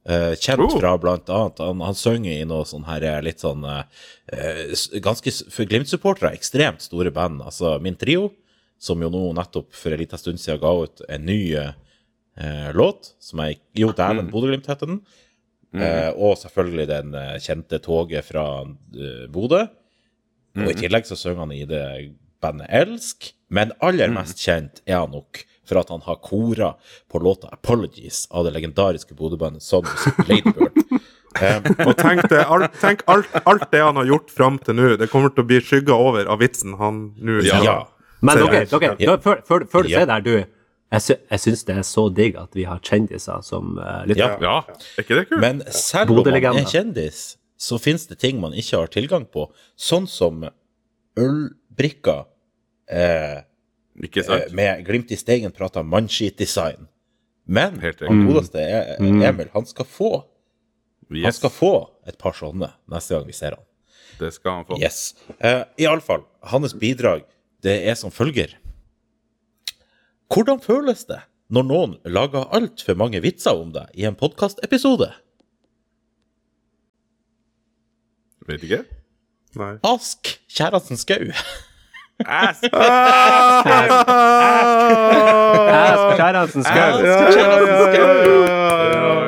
Eh, kjent Oh. fra blant annet Han, han synger i noe sånn her eh, litt sånn eh, Ganske for Glimt-supportere ekstremt store band. Altså Min Trio, som jo nå nettopp for en liten stund siden ga ut en ny låt, som er Jo, dæven, Bodø-Glimt heter den. Eh, og selvfølgelig den kjente toget fra uh, Bodø. Og i tillegg så synger han i det bandet Elsk. Men aller mest kjent er han nok for at han har kora på låta 'Apologies' av det legendariske Bodø-bandet Sons Ladybird. Um, Og tenk, det, alt, tenk alt, alt det han har gjort fram til nå, det kommer til å bli skygga over av vitsen han nå ja. Men ok, dere, dere da, før, før, før du Ja. sier det her, du Jeg, sy jeg syns det er så digg at vi har kjendiser som uh, lytter. Ja. Ja, er ikke det kult? Men selv om man er kjendis, så finnes det ting man ikke har tilgang på. Sånn som ølbrikker eh, eh? Med glimt i stegen prater mannskitdesign. Men han godeste E- Emil, han skal få Han skal få et par sånne neste gang vi ser han. det skal han få. Yes. Uh, Iallfall, hans bidrag, det er som følger. Hvordan føles det når noen lager altfor mange vitser om deg i en podkastepisode? Vet ikke? Nei. Ask kjæresten Skau. Ass! Æsj, Kjærandsen Skau!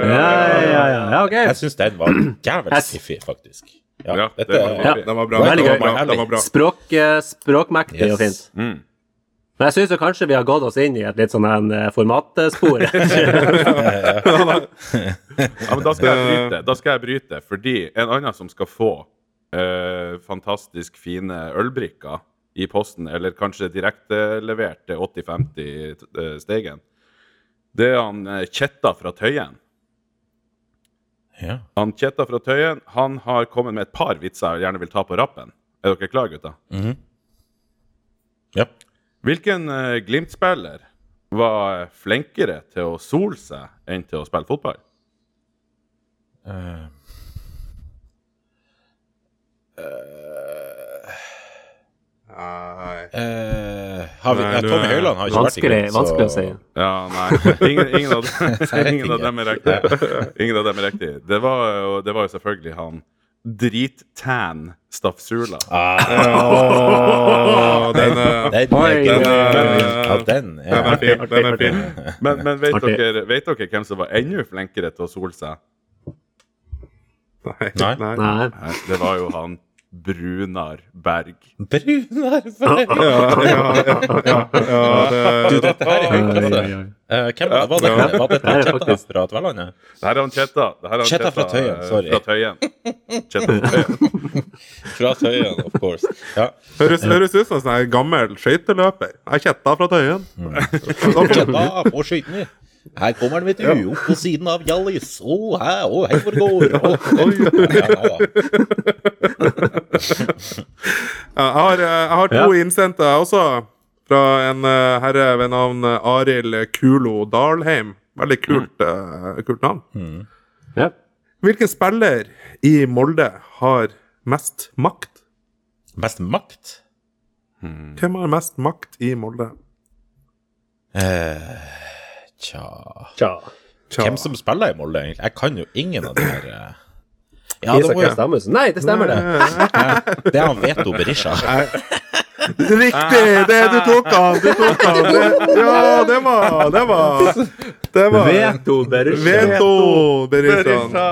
Ja, ja, ja, ja, ok. Jeg syns den var jævlig fiffig, faktisk. Ja, Ja, det var Ja. Den var bra. Veldig gøy. var bra. Den var bra. Språk, språkmektig yes. og fint. Mm. Men jeg syns kanskje vi har gått oss inn i et litt sånn en, eh, formatspor. Ja, men da skal jeg bryte, da skal jeg bryte fordi en annen som skal få uh, fantastisk fine ølbrikker i posten, eller kanskje direkte levert til 80-50 eh, stegen, det er han eh, Kjetta fra Tøyen. Ja. Han Kjetta fra Tøyen han har kommet med et par vitser jeg gjerne vil ta på rappen. Er dere klare, gutta? ja. Hvilken uh, Glimt-spiller var flinkere til å sole seg enn til å spille fotball? Uh, Nei. Eh, har vi, Nei, ja, Tommy Høiland har ikke vært i Vanskelig, Glimt, vanskelig å si. Ja, nei. Ingen, ingen, av, ingen av dem er riktig. Ingen av dem er riktig. Det var, jo- det var jo selvfølgelig han drittan Stafsula. Ah, den er den, Oi, oi, oi. ja, den Den fin. Den er fin. Men, men vet, okay. dere, vet dere hvem som var enda flinkere til å sole seg? Nei. Nei. Nei. Nei. Nei, Det var jo han Brunar Berg. Brunar Ja, ja, ja, ja, ja, Du, dette her er høyt oi. Eh, Hvem var det? Var dette Kjetta fra Tverlandet? Det her er han Kjetta. Chetta fra Tøyen, eh, sorry. Fra Tøyen. Kjetta fra Tøyen. Fra Tøyen, of course. Ja. høres, høres ut som en sånn gammel skøyteløper. Jeg er kjetta fra Tøyen. Kjetta på skøytene. Her kommer han, vet du, opp på siden av Hjallis. Å, hæ, å, hei hvor det går. Å, oi. Ja, ja, ja. Ja, jeg, har, eh, jeg har to Ja. innsendte jeg også, fra en eh, herre ved navn Arild Kulo Dalheim. Veldig kult, eh, kult navn. Ja. Hvilken spiller i Molde har mest makt? Mest makt? Hvem har mest makt i Molde? Eh, tja Tja. Tja. Hvem som spiller i Molde, egentlig? Jeg kan jo ingen av de her eh. Ja, det Isak må jo Nei, det stemmer, det. Det er han Veto Berisha. Riktig! Det du tok han! Du tok han! Det, ja, det var Det var Det var Veto Berisha. Veto Berisha.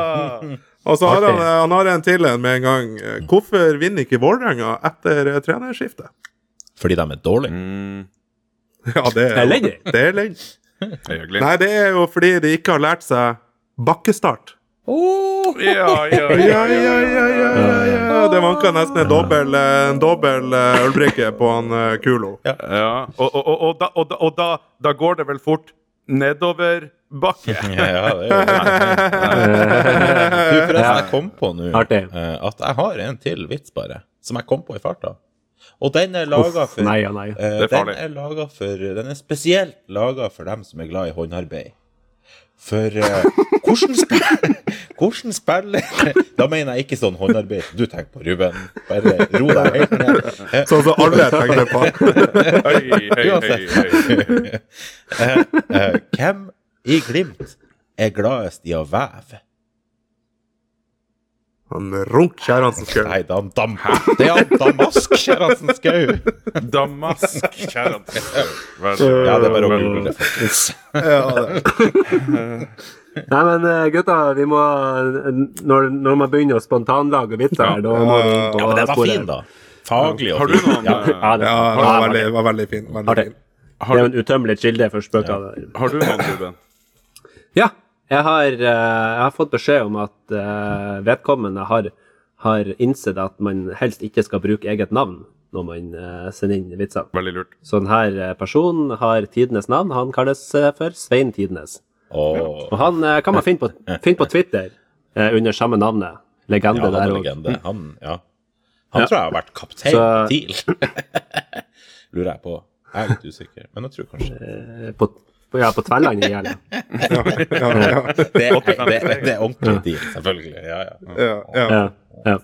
Og så har han, han har en til en med en gang. Hvorfor vinner ikke Vålerenga etter eh, trenerskiftet? Fordi de er dårlige. Mm, Ja, det er lenge Det er elendig. Hyggelig. Nei, det er jo fordi de ikke har lært seg bakkestart. Ja, ja, Ja, ja, ja, ja, ja, ja. Det vanka nesten en dobbel, en dobbel eh, ølbrikke på han eh, Kulo. Ja, og, og, og, og, da, og, og da, da går det vel fort nedoverbakke. Ja, ja, det er jo Du, forresten, jeg kom på nå eh, at jeg har en til vits, bare, som jeg kom på i farta. Og den er laga for nei nei. eh, er Den er laget for Den er spesielt laga for dem som er glad i håndarbeid. For uh, hvordan spiller Hvordan spiller Da mener jeg ikke sånn håndarbeid du tenker på, Ruben. Bare ro deg helt ned. Sånn som alle tenker på. Hei, hei, hei, hei. eh, eh, hvem i Glimt er gladest i å veve? Han Runk Kjerransen Skau. Nei, det er han Dam... Det er han Damask Kjerransen Skau. Damask, kjære Ja, det er bare å google det, faktisk. Nei, men eh, gutta, vi må Når, når man begynner å spontanlage vitser her, da må vi på Ja, men den var sporet. fin, da. Faglig og Har fin. noen, Ja. eh, Ja, det, Ja, det var veldig, var veldig fin. Veldig fin. det er jo en utømmelig kilde for spøker. har du noen, Ruben? Ja, jeg har, eh, jeg har fått beskjed om at eh, vedkommende har, har innsett at man helst ikke skal bruke eget navn når man eh, sender inn vitser. Veldig lurt. Så denne personen har tidenes navn. Han kalles for Svein Tidenes. Åh. Og han kan man finne på, finne på Twitter under samme navnet. Legende Ja, han der er òg. legende. Han, ja. han Ja. tror jeg har vært kaptein Så- TIL. Lurer jeg på. Jeg er litt usikker, men jeg tror kanskje på, ja, på Tverlandet gjerne. Ja, ja, Det er, det, det er ordentlig dyr, selvfølgelig. Ja, ja. ja, ja. Ja. ja.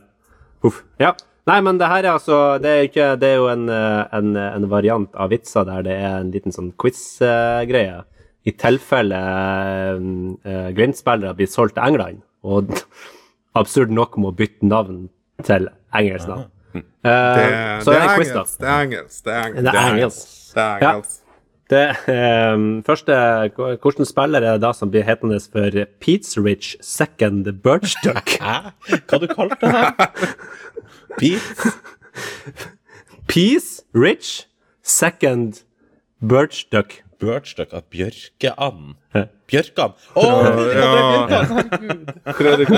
Uff. Ja. Nei, men det her er altså Det er, ikke, det er jo en, eh, en, en variant av vitser der det er en liten sånn quiz-greie. I tilfelle uh, Glimt-spillere blir solgt til England, og absurd nok må bytte navn til engelsk navn. Uh, Det, så det er det er quiz, da. engelsk. Det er engelsk. Det er engelsk. Det er engelsk. Det er Ja. engelsk. Det eh, første Hvilken spiller er det da som blir hetende for Pete's Rich Second Birchduck? Hæ? Hva du kalte det? Pete? Peace Rich Second Birchduck. Birchduck av Bjørkeand. Bjørkan! Å, Fredrik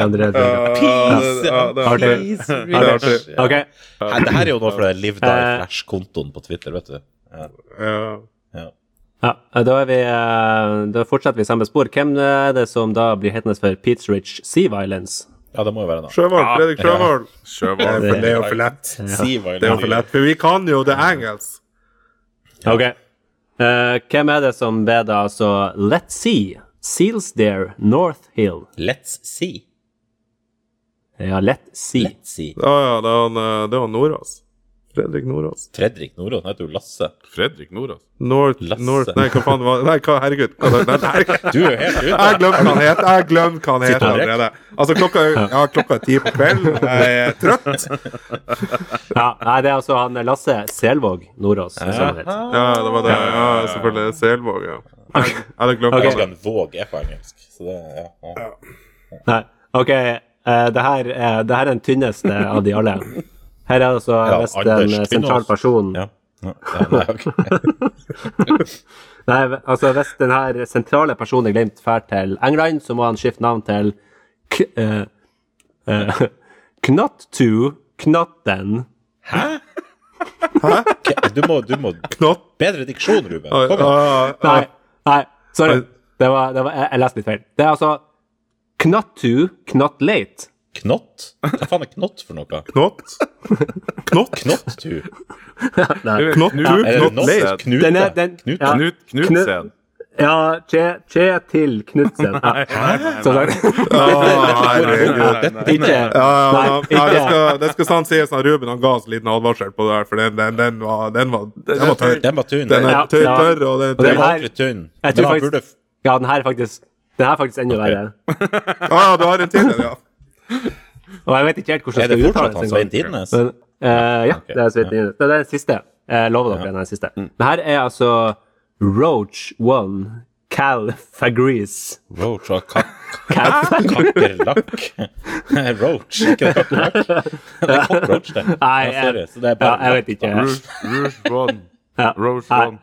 André Bjørkan! Peace! Peace. Ok, det her er jo noe fra den Live Die Eh. Flash-kontoen på Twitter, vet du. Ja. Ja. Ja. ja, da, er vi, eh, da fortsetter vi samme spor. Hvem er det som da blir hetende for Pete's Rich Sea Violence? ja, det må jo være det. Sjøvold. Fredrik Sjøvold. Det er det er jo for lett. Sea Det er jo for lett, for vi kan jo det engelsk. Ok. Uh, hvem er det som ber da altså Let's See, Seals there, North Hill? Let's see. Ja, Let's See. Let's see. Ja, ja, det er han, eh, det er han Nordås. Fredrik Nordås. Fredrik Nordås, han heter jo Lasse. Fredrik Nordås. North, Lasse. North Nei, hva faen var Nei, hva, herregud. Hva, nei, nei, Du er jo helt ute. jeg glemte hva han het. Jeg glemte hva han het allerede. Altså, klokka, ja, klokka er ti på kvelden. Jeg er trøtt. Ja, nei, det er altså han Lasse Selvåg Nordås. som han heter. Ja, det var det. Ja, selvfølgelig. Selvåg, ja. Jeg jeg hadde glemt Ok. Jeg det. husker han Våg er på engelsk. Så det, ja, ja. Nei, OK. Uh, det, her uh, det her er den tynneste av de alle. Her er altså Ja, hvis en sentral person Ja. Ja, nei, okay. Nei, altså hvis den her sentrale personen er glemt drar til England, så må han skifte navn til K uh, uh, Knott2 Knotten. Hæ? Du må, du må Knott. Bedre diksjon, Ruben. Kom igjen. ah, Nei, ah. nei, sorry. Det var, det var, jeg, jeg leste litt feil. Det er altså Knott2 Knottlate. Knott? Hva faen er knott for noe? Knott. Knott. Knott-tu? Nei. Knott. Knut- Er er- Knutsen. Ja, Kjetil Knutsen. Nei. Ah, Ja, ja, Nei, det skal, sant sies at Ruben han ga oss en liten advarsel på det her, for den, den, den, var, den, var, den var tørr. Den var tynn. Den er tørr, ja. tørr og den her- ordentlig tynn. Men han burde Ja, den her er faktisk Den her er faktisk enda verre. Ja, du har en til, ja. Og jeg vet ikke helt hvordan Er det skal fortsatt uttales han. Svein Tidnes? Men, uh, ja, okay. det er Svein Tidnes. Det er den siste. Jeg lover dere den er den siste. Men her er altså Roach One Cal Fagrees. Roach og kak Cal kakerlakk. Roach, ikke det kakerlakk? Det er cockroach, det. Nei, Ja, sorry. jeg, Så det er ja, jeg vet ikke. Rouge One. Roach One.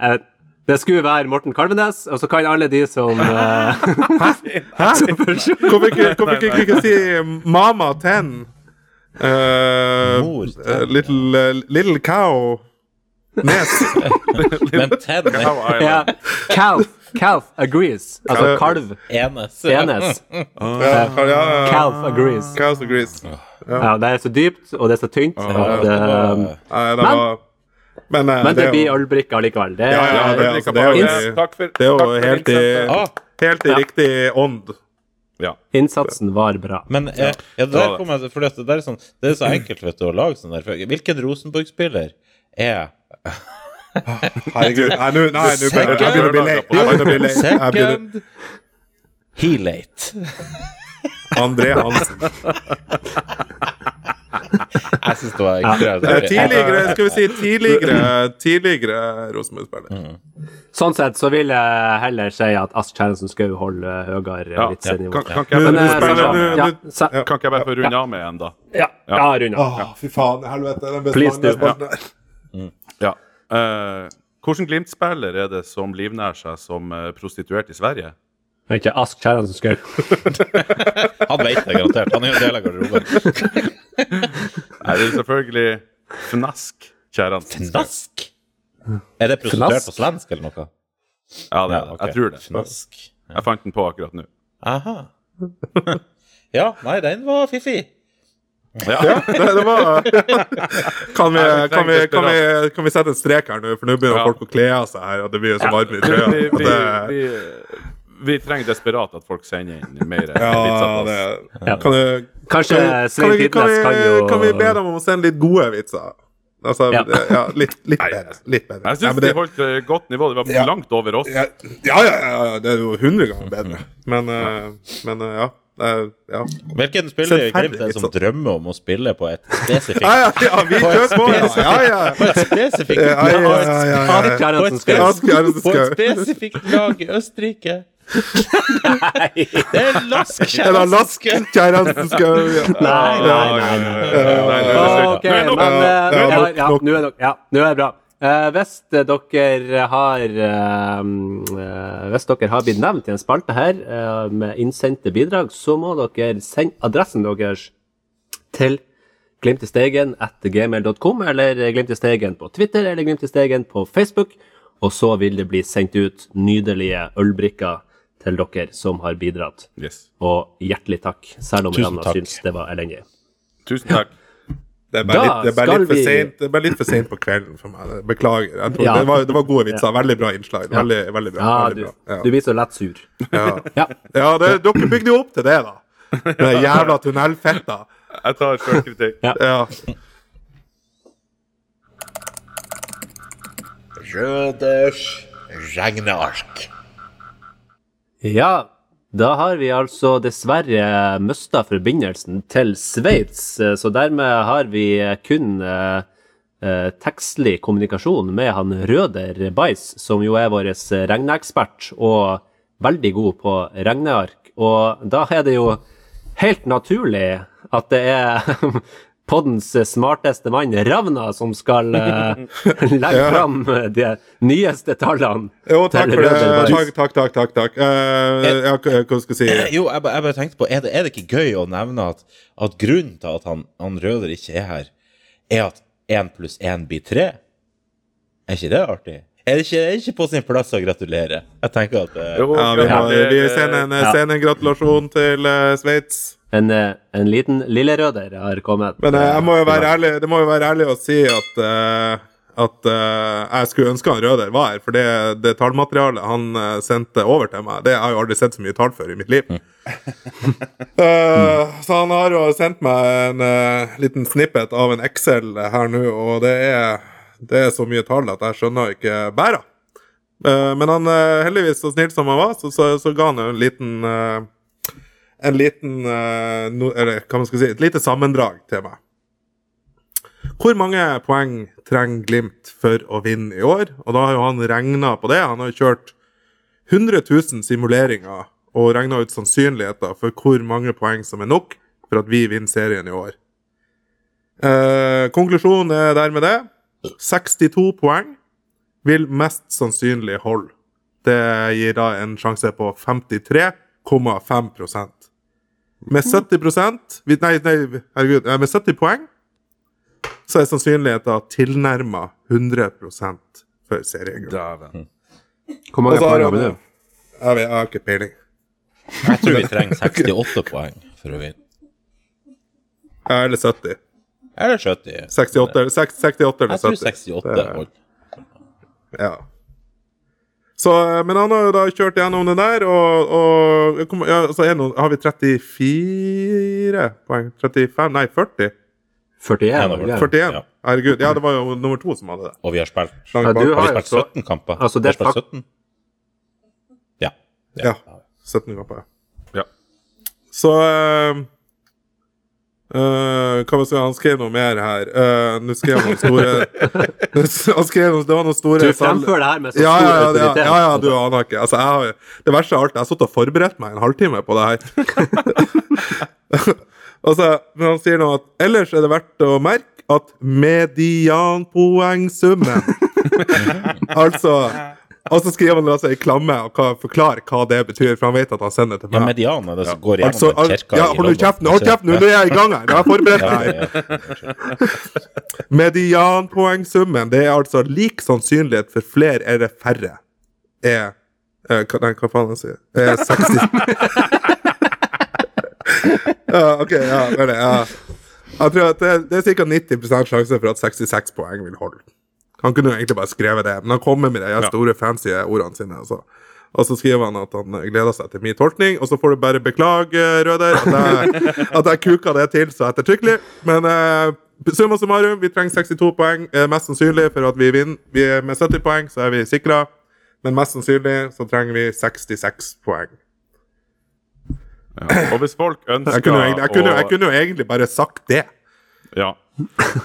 Det skulle være Morten Kalvenes, og så kan alle de som eh, Hvorfor ikke, hvorfor ikke, ikke si Mama Ten? Uh, Mor eh, little, little Cow Nes. Men Ten ja, Calf, Calf agrees. Altså kalv. enes. Enes. Ja, ja, ja. Calf agrees. Cows agrees. Ja, det er så dypt, og det er så tynt at eh, Nei, det Men- var Men, eh, Men det blir jo- ølbrikke likevel. Det, Ja, ja, det, er altså, det er jo, for det for helt i. Ah, helt i Ja. riktig ånd. Ja. Innsatsen var bra. men eh, ja, det der kommer jeg fordi det, der er sånn, det er så enkelt vet du, å lage sånn der. For Hvilken Rosenborg-spiller er Herregud. Nei, nå begynner å bli lei. Jeg begynner å bli lei. Second Helate. André Hansen. Jeg syns det var Eh, Tidligere, skal vi si tidligere, tidligere Rosenborg-spiller. Sånn sett så vil jeg heller si at Ask Kjæresen Skau holder høyere Ja. vitsenivå. Kan, kan, ikke jeg Men, eh, runde av du- ja, ja. kan ikke jeg bare få runde av med en, da? ja, ja, Rune. Åh, fy faen. Helvete. Den Please do. beste Ja. Eh, Hvilken Glimt-spiller er det som livnærer seg som eh, prostituert i Sverige? Det er Ikke Ask Kjæresen Skau. Han vet det garantert. Han er jo en del av garderoben. Nei, det er selvfølgelig Fnask Kjæransen. Fnask? Er det prostituert på svensk eller noe? Ja, det, Ja, ok. jeg tror det. Fnask. Jeg fant den på akkurat nå. Aha. Ja, nei, den var fiffig. Ja. Det, det var kan vi, kan, vi, kan, vi, kan vi sette en strek her nå, for nå begynner Ja. folk å kle av seg her, og det blir så varmt i trøya. Vi, trenger desperat at folk sender inn mer Ja, vitser. det Ja. Kan, du, Kanskje kan, vi- kan, vi, kan, Tidnes kan kan vi be dem om å sende litt gode vitser? Altså, Ja. ja, litt, litt bedre. Litt bedre. Jeg Ja, det, de holdt uh, godt nivå. Det var Ja. langt over oss. ja, ja, ja, ja, det er jo hundre ganger bedre. Men, uh, men uh, ja. Ja. Hvilken spiller i Glimt er som sånn. drømmer om å spille på et spesifikt Ja, vi kjører på, ja. Ja. På et spesifikt lag i Østerrike. Det er Lask Eller Lask Skau. Nei, nei, nei. nei. Nei. Ok, men eh, Ja, nå er det bra. Eh, hvis eh, dere har eh, eh, Hvis dere har blitt nevnt i en spalte her med innsendte bidrag, så må dere sende adressen deres til glimtistegen etter gmail.com, eller Glimtistegen på Twitter, eller Glimtistegen på Facebook. Og så vil det bli sendt ut nydelige ølbrikker til dere som har bidratt. Yes. Og hjertelig takk, selv om Tusen takk. syns det var elendig. Tusen takk. Det er bare litt, det er bare litt for vi- sent, det er litt for sent på kvelden for meg. Beklager. Jeg tror, Ja. det, var, det var gode vitser. Veldig bra innslag. Veldig, veldig bra. Ja, veldig du, bra. Ja. du blir så lett sur. Ja, Ja. ja det, dere bygde jo opp til det, da. Den jævla tunnelfetta. Jeg tar sjølkritikk. Ja. Ja. Røders regneark. Ja, da har vi altså dessverre mista forbindelsen til Sveits, så dermed har vi kun eh, eh, tekstlig kommunikasjon med han Røder Bais, som jo er vår regneekspert og veldig god på regneark. Og da er det jo helt naturlig at det er poddens smarteste mann, Ravna, som skal uh, legge Ja. fram de nyeste tallene. Jo, takk for det. Takk, takk, takk. takk, takk. Eh, ja, hva hva skal jeg si? Jo, jeg, jeg bare tenkte på, er det, er det ikke gøy å nevne at, at grunnen til at han, han Røder ikke er her, er at 1 pluss 1 blir 3? Er ikke det artig? Er det ikke, er det ikke på sin plass å gratulere? Jeg tenker at uh, Jo, Ja, vi, må, vi sender en, Ja. sender en gratulasjon til uh, Sveits. En, eh, en liten lillerøder har kommet. Men eh, jeg må jo være ærlig, det må jo være ærlig å si at eh, at jeg skulle ønske han Røder var her, for det, det tallmaterialet han sendte over til meg, det har jeg jo aldri sett så mye tall før i mitt liv. uh, så han har jo sendt meg en uh, liten snippet av en Excel her nå, og det er, det er så mye tall at jeg skjønner ikke bæra. Uh, men han, heldigvis så snill som han var, så, så, så ga han jo en liten en liten eh, no, Eller hva man skal si, et lite sammendrag til meg. Hvor mange poeng trenger Glimt for å vinne i år? Og da har jo han regna på det. Han har jo kjørt 100 000 simuleringer og regna ut sannsynligheter for hvor mange poeng som er nok for at vi vinner serien i år. Eh, konklusjonen er dermed det. 62 poeng vil mest sannsynlig holde. Det gir da en sjanse på 53,5 Med 70% Nei, nei, herregud. Med 70 poeng så er sannsynligheten tilnærma 100 for seriegull. Dæven. Hvor mange poeng har vi nå? Jeg, har ikke peiling. jeg tror vi trenger 68 poeng for å vinne. Eller 70. Eller 70. 68, eller seks- 68 eller Jeg tror 70. 68 Det- holder. Ja. Så, eh, men han har jo da kjørt gjennom det der, og, og kom- ja, så er nå, har vi 34 poeng. 35, nei 40. 41? Ja, var det det ikke? var- 41. Ja. Herregud. Ja, det var jo nummer to som hadde det. Og vi har spilt Ja, Har har vi spilt så 17 kamper? Altså, det er spilt 17? Ja. Ja. 17 kamper. Ja. Så eh, eh, Hva si, han skrev noe mer her? Uh, Nå skrev han noen store Han skrev noe, Det var noen store Du fremfører det her med så ja, stor ja, ja, ja, autoritet. ja, ja, du aner ikke. Altså, jeg har, det verste av alt, jeg har sittet og forberedt meg en halvtime på det her. altså, men han sier nå at ellers er det verdt å merke at medianpoengsummen Altså Og så skriver han altså i klamme og forklarer hva det betyr, for han vet at han sender det til Ja, meg. median er det som går gjennom Altså, al- kirka ja, hold nå kjeften, hold kjeften, nå er jeg i gang her! Jeg har forberedt Ja, meg! ja, Medianpoengsummen, det er altså lik sannsynlighet for flere eller færre, er eh, hva, Nei, hva faen jeg sier Er 60 uh, OK, ja, det er det. Ja. Jeg tror at det, det er ca. 90% sjanse for at 66 poeng vil holde. Han kunne jo egentlig bare skrevet det, men han kommer med de her store, fancy ordene sine. Altså. Og så skriver han at han gleder seg til min tolkning, og så får du bare beklage, Røder, at jeg, at jeg kuka det til så ettertrykkelig. Men eh, summa summarum, vi trenger 62 poeng. Eh, mest sannsynlig for at vi vinner. Vi er med 70 poeng, så er vi sikra. Men mest sannsynlig så trenger vi 66 poeng. Ja. Og hvis folk ønsker Jeg kunne, jo egentlig, jeg, å- jeg kunne jo egentlig bare sagt det. Ja.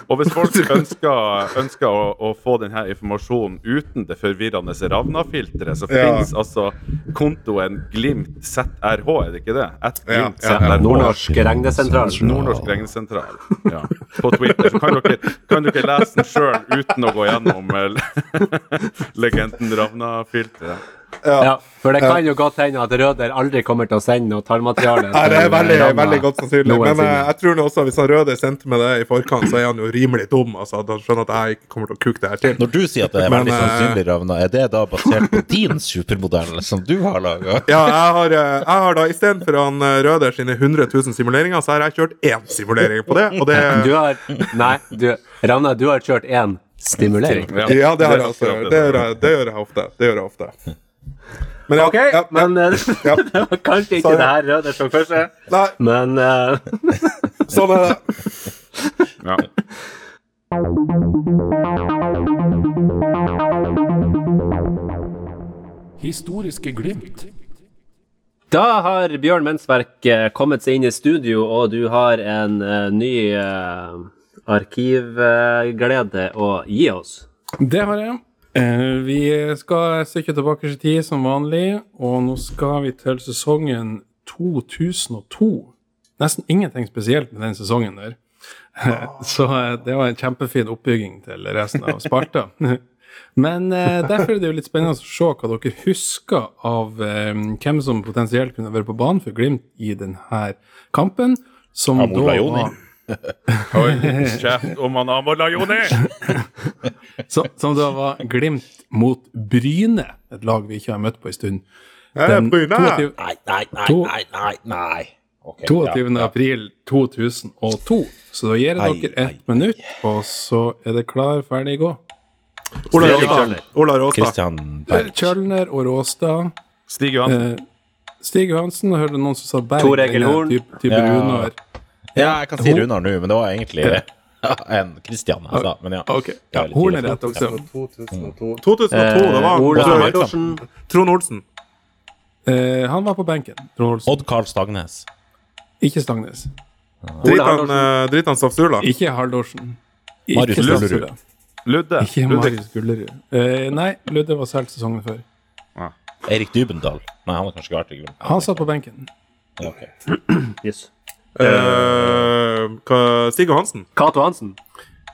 Og hvis folk ønsker, ønsker å, å få denne informasjonen uten det forvirrende Ravna-filteret, så Ja. finnes altså kontoen Glimt ZRH, er det ikke det? At Ja, Glimt ja, ja. ZRH. Nordnorsk regnesentral. Nordnorsk regnesentral. Ja. På Twitter. Så kan dere, kan dere lese den sjøl uten å gå gjennom eh, legenden Ravna-filteret. Ja, for det kan jo godt hende at Røder aldri kommer til å sende noe tallmateriale. Nei, det er veldig, veldig godt sannsynlig. Men eh, jeg tror nå også hvis han Røder sendte meg det i forkant, så er han jo rimelig dum. Altså, han skjønner at jeg ikke kommer til å kuke det her til. Når du sier at det er Men, veldig eh, sannsynlig, Ravna, er det da basert på din supermodell som du har laga? Ja, jeg har, eh, jeg har da istedenfor han Røder sine 100 000 simuleringer, så har jeg kjørt én simulering på det, og det Du har Nei, du, Ravna, du har kjørt én stimulering. Ja, det har jeg altså. Det gjør jeg, det gjør jeg ofte. Det gjør jeg ofte. Men ja, OK, ja, men eh, ja. det var kanskje ikke Sorry. det her Røde som første, Nei, men uh... sånn er det. Ja. historiske glimt. Da har Bjørn Mensverk eh, kommet seg inn i studio, og du har en eh, ny eh, arkivglede å gi oss. Det har jeg. Eh, Vi skal et stykke tilbake i tid som vanlig, og nå skal vi til sesongen 2002. Nesten ingenting spesielt med den sesongen der. Så eh, det var en kjempefin oppbygging til resten av Sparta. Men eh, derfor er det jo litt spennende å se hva dere husker av hvem som potensielt kunne være på banen for Glimt i denne kampen. Som da var Oi, kjeft om han Amorla, Joni! Så, som da var Glimt mot Bryne, et lag vi ikke har møtt på en stund. Den Bryne! 22. Nei, nei, nei, nei, nei, nei. Ok, 22. ja, ja. april 2002. Så da gir jeg dere ett minutt, og så er det klar, ferdig, gå. Ola Råstad. Ola Råstad. Kjølner og Råstad. Stig Johansen. Eh, Stig Johansen, hørte noen som sa Berg. Tor Egil Horn. Type, type Ja. Ja, jeg kan si Runar nå, men det var egentlig en Christian jeg sa. Men ja. Ok, ja, Horn er rett også. 2002, 2002 det var Eh, Ola Trond- Olsen. Eh, han var på benken, Trond Olsen. Odd Karl Stagnes. Ikke Stagnes. Drit han, Haldorsen. eh, drit han Stafsula. Ikke Haldorsen. Marius Gullerud. Ludde. Ikke Marius Gullerud. Eh, nei, Ludde var solgt sesongen før. Erik Dybendal. Nei, han har kanskje ikke vært i Glimt. Han satt på benken. Ja, ok. Yes. Eh, hva- Stig Johansen. Cato Hansen.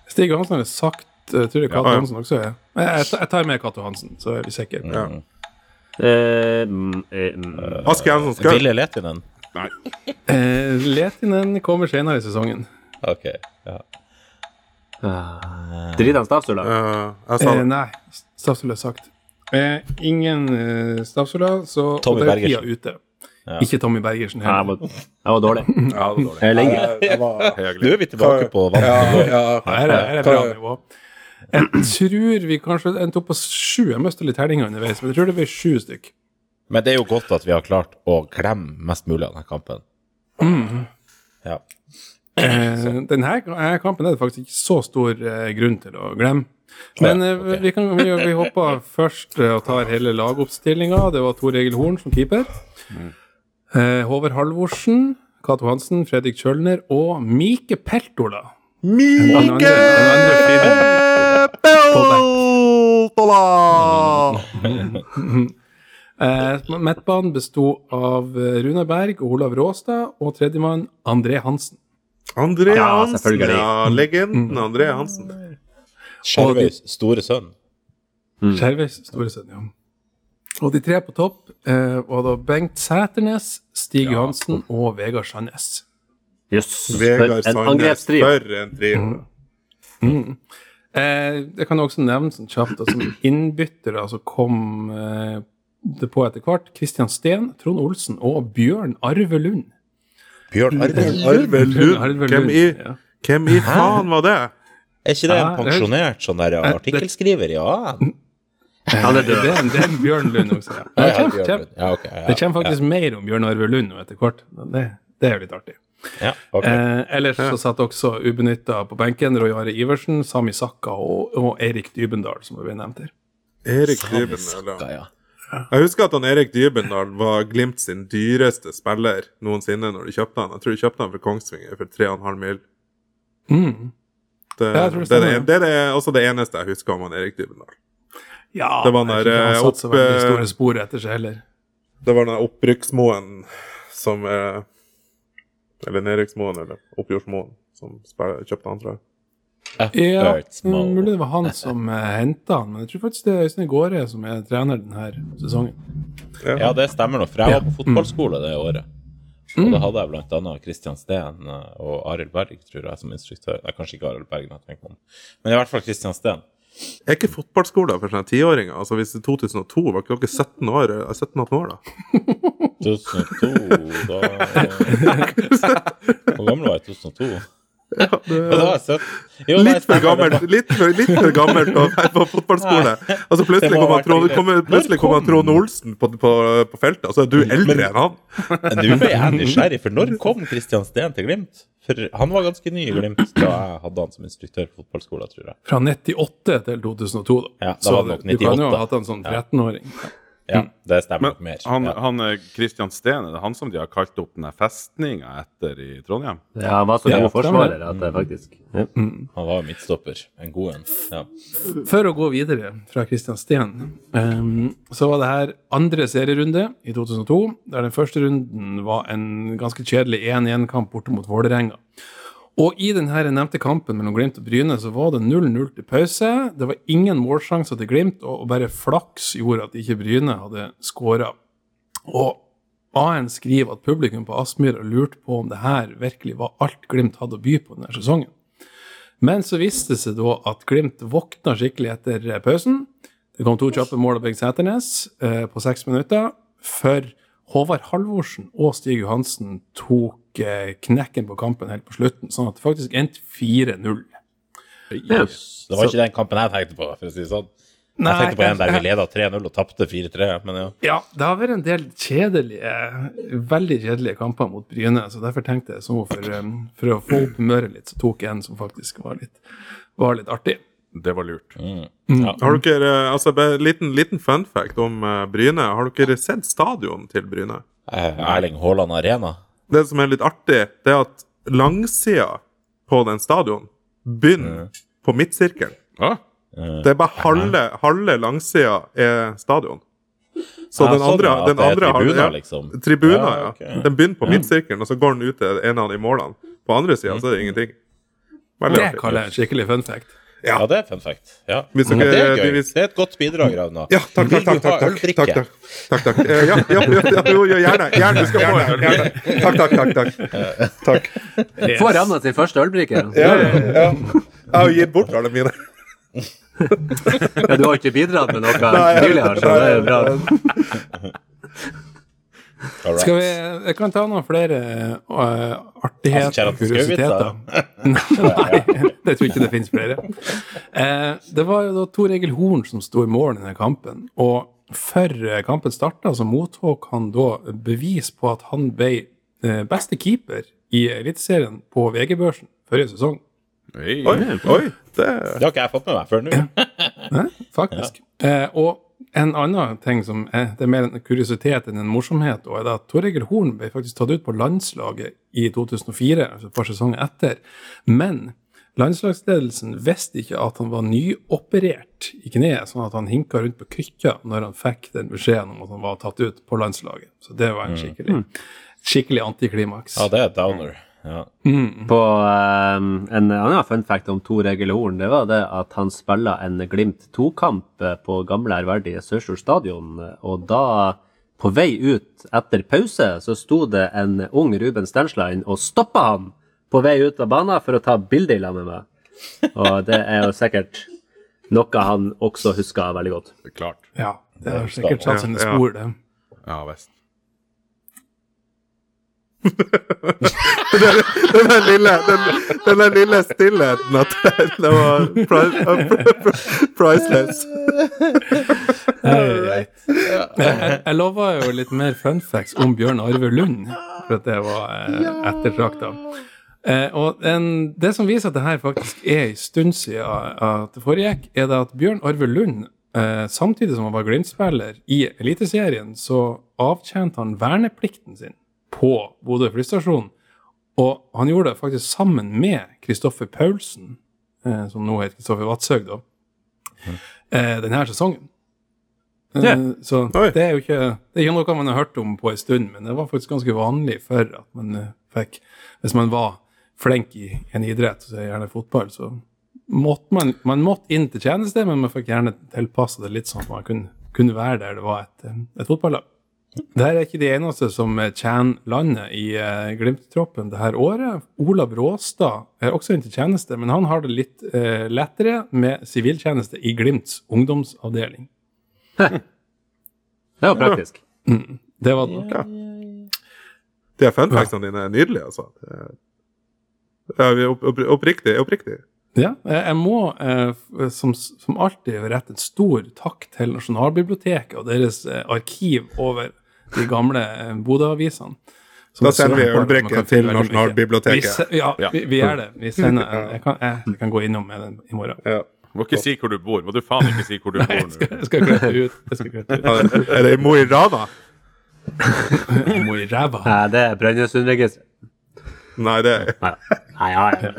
Stig Johansen har sagt Jeg tror jeg Cato Ja, ja. Hansen også er. Jeg, jeg tar med Cato Hansen, så er vi sikre. Ja. Uh. Aske Jensson Skau. Ville Letinen. Eh, Letinen kommer senere i sesongen. Ok. Ja. Uh, Driter han Stavsula? Uh, jeg sa Eh, nei, Stavsula er sagt. Eh, ingen uh, Stavsula, så Tommy det er Bergersen. ute. Ja. Ikke Tommy Bergersen Jeg var, jeg var dårlig. Ja, det var dårlig. Eh, Lenge. Nå er vi tilbake på vann. Her er, her er bra nivå. Jeg tror vi kanskje endte opp på sju. Jeg mista litt terninger underveis, men jeg tror det blir sju stykk. Men det er jo godt at vi har klart å klemme mest mulig av denne kampen. Ja. Eh, denne kampen er det faktisk ikke så stor eh, grunn til å glemme. Men eh, okay. vi, kan, vi, vi hopper først eh, og tar hele lagoppstillinga. Det var Tor Egil Horn som keeper. Eh, Håvard Halvorsen, Cato Hansen, Fredrik Kjølner og Mike Peltola. Mike Peltola! Eh, Midtbanen besto av eh, Runar Berg og Olav Råstad, og tredjemann André Hansen. André Hansen. selvfølgelig. Ja, legenden André Hansen. Skjervøys store sønn. Skjervøys store sønn, ja. Og de tre på topp eh, var da Bengt Sæternes, Stig Johansen og Vegard Sandnes. Jøss. For Vegard en Sandnes. For en trio. Mm. Eh, jeg kan også nevne sånn kjapt at som innbyttere altså kom eh, det på etter hvert Kristian Steen, Trond Olsen og Bjørn Arve Lund. Bjørn Arve. Arve Lund. Arve Hvem i, ja. hvem i faen var det? Er ikke det en Ja, er- pensjonert sånn der artikkelskriver i AN? det, det. Det, er- det er Bjørn Lund også, ja. Ja, Det ja, kommer, Bjørn kommer, Ja, okay, ja, det kommer faktisk mer om Bjørn Arve Lund nå etter hvert. Det, det er jo litt artig. Ja, ok. Eh, ellers så satt også ubenytta på benken Roy Are Iversen, Sami Sakka og, og Eirik Dybendal, som vi nevnte her. Erik Dybendal. ja. ja. Jeg husker at han Erik Dybendal var Glimt sin dyreste spiller noensinne når de kjøpte han. Jeg tror de kjøpte han fra Kongsvinger for 3,5 mil. Mm. Det, Ja, det det, det, det er det, også det eneste jeg husker om han Erik Dybendal. Ja, Det var den der, eh, opp, eh, store spor etter seg heller. Det var den opprykksmoen som eh, Eller nedrykksmoen, eller oppgjørsmoen, som kjøpte han, tror jeg. Ja, Ørtsmo. mulig det var han som uh, henta han, men jeg tror faktisk det er Øystein Gaare som er trener denne sesongen. Ja, det stemmer nok, for jeg var på fotballskole det året. Og Mm. da hadde jeg blant annet Kristian Steen eh, og Arild Berg, tror jeg, som instruktør. Nei, kanskje ikke Arild Berg, men, men i hvert fall Kristian Steen. Er ikke fotballskoler for sånne tiåringer? Altså Hvis det er 2002, var ikke dere 17 år, eh, 17-18 år da? 2002, da Hvor gammel var jeg i 2002? Ja, det, ja, jeg 17. Jo, Litt for gammelt litt for, litt for gammelt å være på fotballskole. Altså Plutselig kommer Trond, kommer, plutselig kommer Trond Olsen på, på, på feltet, og så er du eldre enn han. Nå ble jeg nysgjerrig, for når kom Kristian Steen til Glimt? For han var ganske ny i Glimt da jeg hadde han som instruktør på fotballskolen, tror jeg. Fra 98 til 2002, da. Ja, da Så var det nok du kan jo ha hatt en sånn 13-åring. Ja, det stemmer Men nok mer. han, ja. han eh, Christian Steen, er det han som de har kalt opp den festninga etter i Trondheim? Ja, han var så Ja, god forsvarer at det faktisk ja. Han var midtstopper. En god en. Ja. For å gå videre fra Christian Steen, um, så var det her andre serierunde i 2002, der den første runden var en ganske kjedelig 1-1-kamp borte mot Vålerenga. Og i den nevnte kampen mellom Glimt og Bryne så var det 0-0 til pause. Det var ingen målsjanser til Glimt, og bare flaks gjorde at ikke Bryne hadde skåra. Og AN skriver at publikum på Aspmyra lurte på om det her virkelig var alt Glimt hadde å by på denne sesongen. Men så viste det seg da at Glimt våkna skikkelig etter pausen. Det kom to kjappe mål av Bengt Sæternes eh, på seks minutter, for Håvard Halvorsen og Stig Johansen tok eh, knekken på kampen helt på slutten, sånn at det faktisk endte 4-0. Yes. Det var ikke den kampen jeg tenkte på, for å si det sånn. Nei, jeg tenkte på en der vi leda 3-0 og tapte 4-3, men ja. Ja, det har vært en del kjedelige, veldig kjedelige kamper mot Bryne, så derfor tenkte jeg for, um, for å få opp humøret litt, så tok jeg en som faktisk var litt, var litt artig. Det var lurt. Har dere, altså liten, liten fun fact om uh, Bryne. Har dere sett stadion til Bryne? Eh, Erling Haaland Arena. Det som er litt artig, det er at langsida på den stadion begynner på midtsirkelen. Ah, Det er bare halve, halve langsida er stadion. Så Ja, den sånn, andre, sånn, den er andre har- tribuner, ja, liksom. Tribuner, Ja, ja. Den begynner på midtsirkelen, og så går den ut til en av de målene. På andre sida så er det ingenting. Veldig Det artig. kaller jeg skikkelig fun fact. Ja, det er fun fact. Ja. Hvis dere- det er gøy. Det er et godt bidrag, Ravna. Ja, takk, takk, takk. du takk, takk, takk, takk, takk, takk. Eh, Ja, ja, ja, ja, jo, jo, gjerne. Gjerne. gjerne, gjerne. Takk, takk, takk. takk. takk. Får Ravna sin første ølbrikke. Ja, ja, ja. Jeg har gitt bort alle mine. Ja, du har ikke bidratt med noe tidligere, så det er bra. Right. Skal vi, jeg kan ta noen flere uh, artigheter Altså, og kuriositeter. Nei, jeg tror ikke det finnes flere. Uh, det var jo da Tor Egil Horn som sto i mål i denne kampen. Og før kampen starta, så mottok han da bevis på at han ble eh, beste keeper i Eliteserien på VG-børsen forrige sesong. Oi, Oi, oi. Det Det har ikke jeg fått med meg før nå. Hæ? Faktisk. Uh, og en annen ting som er, det er mer en kuriositet enn en morsomhet, og er at Torregel Horn ble faktisk tatt ut på landslaget i 2004, altså et par sesonger etter. Men landslagsledelsen visste ikke at han var nyoperert i kneet, sånn at han hinka rundt på krykker når han fikk den beskjeden om at han var tatt ut på landslaget. Så det var en skikkelig, skikkelig antiklimaks. Ja, det er downer. Ja. På um, En annen fun fact om Tor Egil Horn, det var det at han spilla en Glimt 2-kamp eh, på gamle ærverdige Sørstol stadion. Og da, på vei ut etter pause, så sto det en ung Ruben Stenslein og stoppa han på vei ut av banen for å ta bilde i lag med meg. Og det er jo sikkert noe han også husker veldig godt. Det er klart. Ja, det har sikkert satt sine Ja, ja. spor, det. Ja visst. Den der lille, den, den der lille stillheten at det var pri- priceless. Jeg, jeg, jeg lova jo litt mer fun facts om Bjørn Arve Lund, for at det var eh, ettertrakta. Eh, og en, det som viser at det her faktisk er en stund siden at det foregikk, er det at Bjørn Arve Lund, eh, samtidig som han var Glimt-spiller i Eliteserien, så avtjente han verneplikten sin på Bodø flystasjon. Og han gjorde det faktisk sammen med Kristoffer Paulsen, eh, som nå heter Kristoffer Vatshaug, da, eh, denne sesongen. Eh, Så Oi. det er jo ikke, det er ikke noe man har hørt om på en stund, men det var faktisk ganske vanlig før at man eh, fikk Hvis man var flink i en idrett, så gjerne fotball, så måtte man, man måtte inn til tjeneste, men man fikk gjerne tilpassa det litt sånn at man kunne, kunne være der det var et, eh, et fotballag. Det her er ikke de eneste som tjener landet i eh, Glimt-troppen det her året. Olav Råstad er også inne til tjeneste, men han har det litt eh, lettere med siviltjeneste i Glimts ungdomsavdeling. Det var praktisk. Det var det nok. De her fun dine er nydelige, altså. Det- Ja, vi er opp, opp, oppriktig. oppriktig. Ja, jeg må eh, som, som alltid rette en stor takk til Nasjonalbiblioteket og deres eh, arkiv over de gamle eh, Bodø-avisene. Da sender vi sørger for at man ølbrikke til. Nasjonalbiblioteket. Vi, se- ja, vi, vi gjør det. Vi sender, jeg, kan, jeg kan gå innom med den i morgen. Ja. Må ikke si hvor du bor. Må du faen ikke si hvor du bor nå. Jeg skal klette ut. Ut. Er det i Mo i Rana? Mo i ræva. Nei, det er Brønnøysundregisteret. Nei, det Nei, Nei, ja, ja.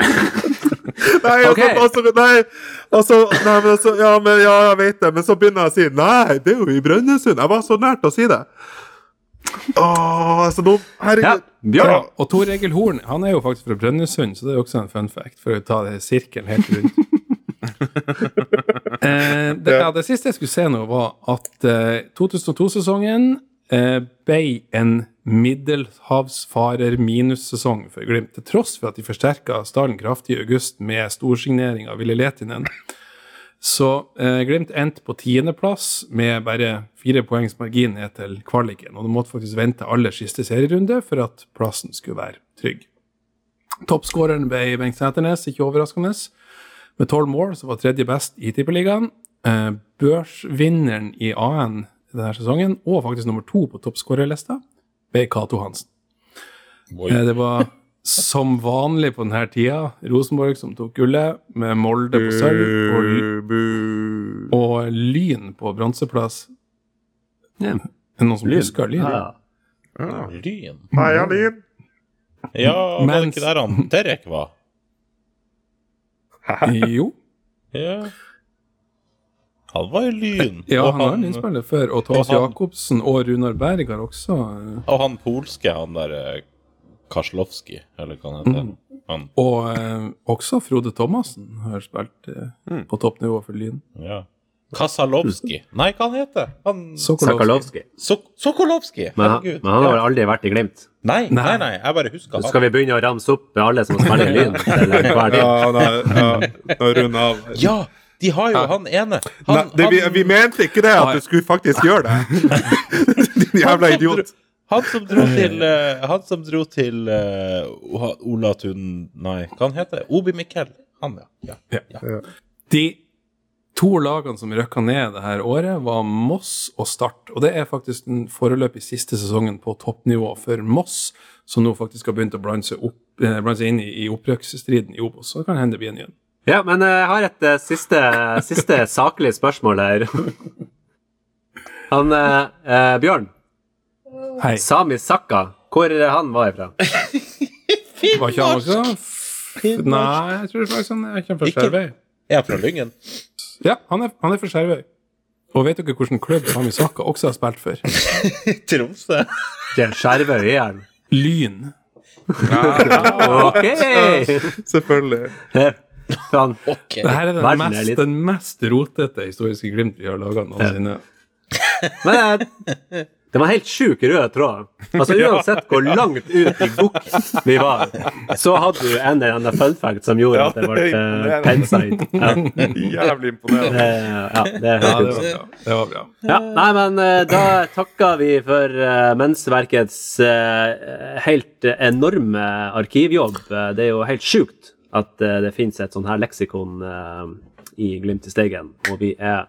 Nei, Ok. altså, altså, nei, altså, nei, men altså, ja, men, ja, jeg vet det, men så begynner jeg å si Nei, det er jo i Brønnøysund. Jeg var så nært å si det. Åh, så dum! Herregud. ja. Ja, Og Tor Egil Horn han er jo faktisk fra Brønnøysund, så det er jo også en fun fact, for å ta det sirkelen helt rundt. eh, det, ja, det siste jeg skulle se nå, var at eh, 2002-sesongen eh, ble en middelhavsfarer minussesong for Glimt, til tross for at de forsterka stallen kraftig i august med storsignering av Ville Letinen. Så eh, Glimt endte på tiendeplass med bare fire poengs margin ned til kvaliken. Og du måtte faktisk vente aller siste serierunde for at plassen skulle være trygg. Toppskåreren ble Bengt Sæternes, ikke overraskende. Med tolv mål, som var tredje best i Tippeligaen. Eh, børsvinneren i AN denne sesongen, og faktisk nummer to på toppskårerlista, ble Cato Hansen. Eh, det var som vanlig på denne tida Rosenborg som tok gullet, med Molde på sølv og, og Lyn på bronseplass. Ja. Er det noen som Lyn. husker Lyn? Ja. Lyn. Heia Lyn. Ja, var det ikke der han Derek var? Jo. Ja. Han var jo Lyn. Ja, og han har lynspiller før. Og Thomas Jacobsen og Runar Berg har også eh, Og han polske, han der Karslowski, eller hva han heter. Mm. Han, Og eh, også Frode Thomassen har spilt eh, på toppnivå for Lyn. ja. Kasalovski. Nei, hva han heter han? Sokolowski. Sakalovski. Sok Men, han- men han har vel aldri vært i Glimt. Nei, nei, Nei. nei, jeg bare husker han. skal vi begynne å ramse opp med alle som spiller i Lyn? Eller Ja, nei, ja, runde av. Ja, de har jo han ene. Han, Nei, det, vi, vi mente ikke det, at du skulle faktisk gjøre det. Din jævla idiot. Han som dro til eh, Han som dro til uh, Ola Tun... Nei, hva han heter Obi Mikkel. Han, ja. ja. Ja. De to lagene som røkka ned det her året, var Moss og Start. Og det er faktisk den foreløpig siste sesongen på toppnivå for Moss, som nå faktisk har begynt å blande seg, opp, eh, blande seg inn i, i opprykksstriden i Obos. Så det kan hende det blir en igjen. Ja, men eh, jeg har et eh, siste, siste saklig spørsmål her. Han eh, eh, Bjørn, Hei. Sami Sakka, hvor er han var ifra? Var ikke han også F- Nei, jeg tror faktisk han er fra Skjervøy. Er han fra Lyngen? Ja, han er, han er fra Skjervøy. Og vet dere hvilken klubb Sami Sakka også har spilt for? Tromsø. Det er Skjervøy igjen. Lyn. Ok! Selvfølgelig. Sånn. Okay. Det her er den Verden er mest, litt- den mest rotete historiske Glimt vi har laga noensinne. Men eh, det var helt sjuk rød tråd. Altså Uansett hvor langt ut i bukk vi var, så hadde du en eller annen fun fact som gjorde at det ble uh, pensa inn. Ja, Jævlig imponerende. ja, det Ja, det var bra. Det var bra. Ja, nei, men eh, da takker vi for uh, Mensverkets uh, helt enorme arkivjobb. Eh, det er jo helt sjukt at uh, det finnes et sånn her leksikon eh, i Glimt i Steigen, og vi er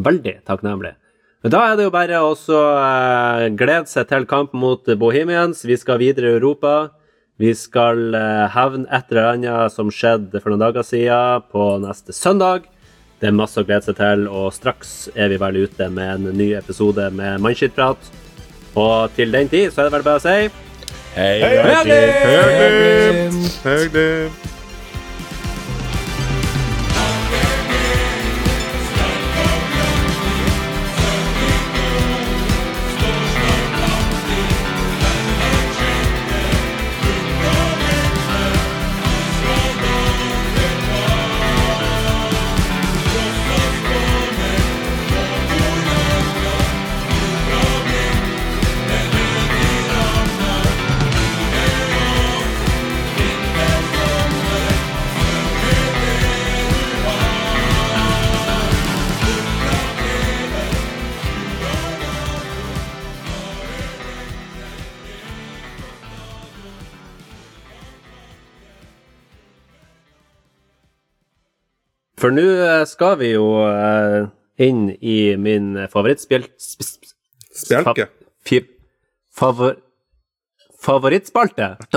veldig takknemlige. Men da er det jo bare å eh, glede seg til kamp mot Bohemians. Vi skal videre i Europa. Vi skal eh, hevne et eller annet som skjedde for noen dager siden, på neste søndag. Det er masse å glede seg til, og straks er vi vel ute med en ny episode med Mannskittprat. Og til den tid så er det vel bare å si Hei, Høglim! Hyggelig. For nå eh, skal vi jo eh, inn i min favorittspjelke sp- sp- Spjelke. Favor... Favorittspalte.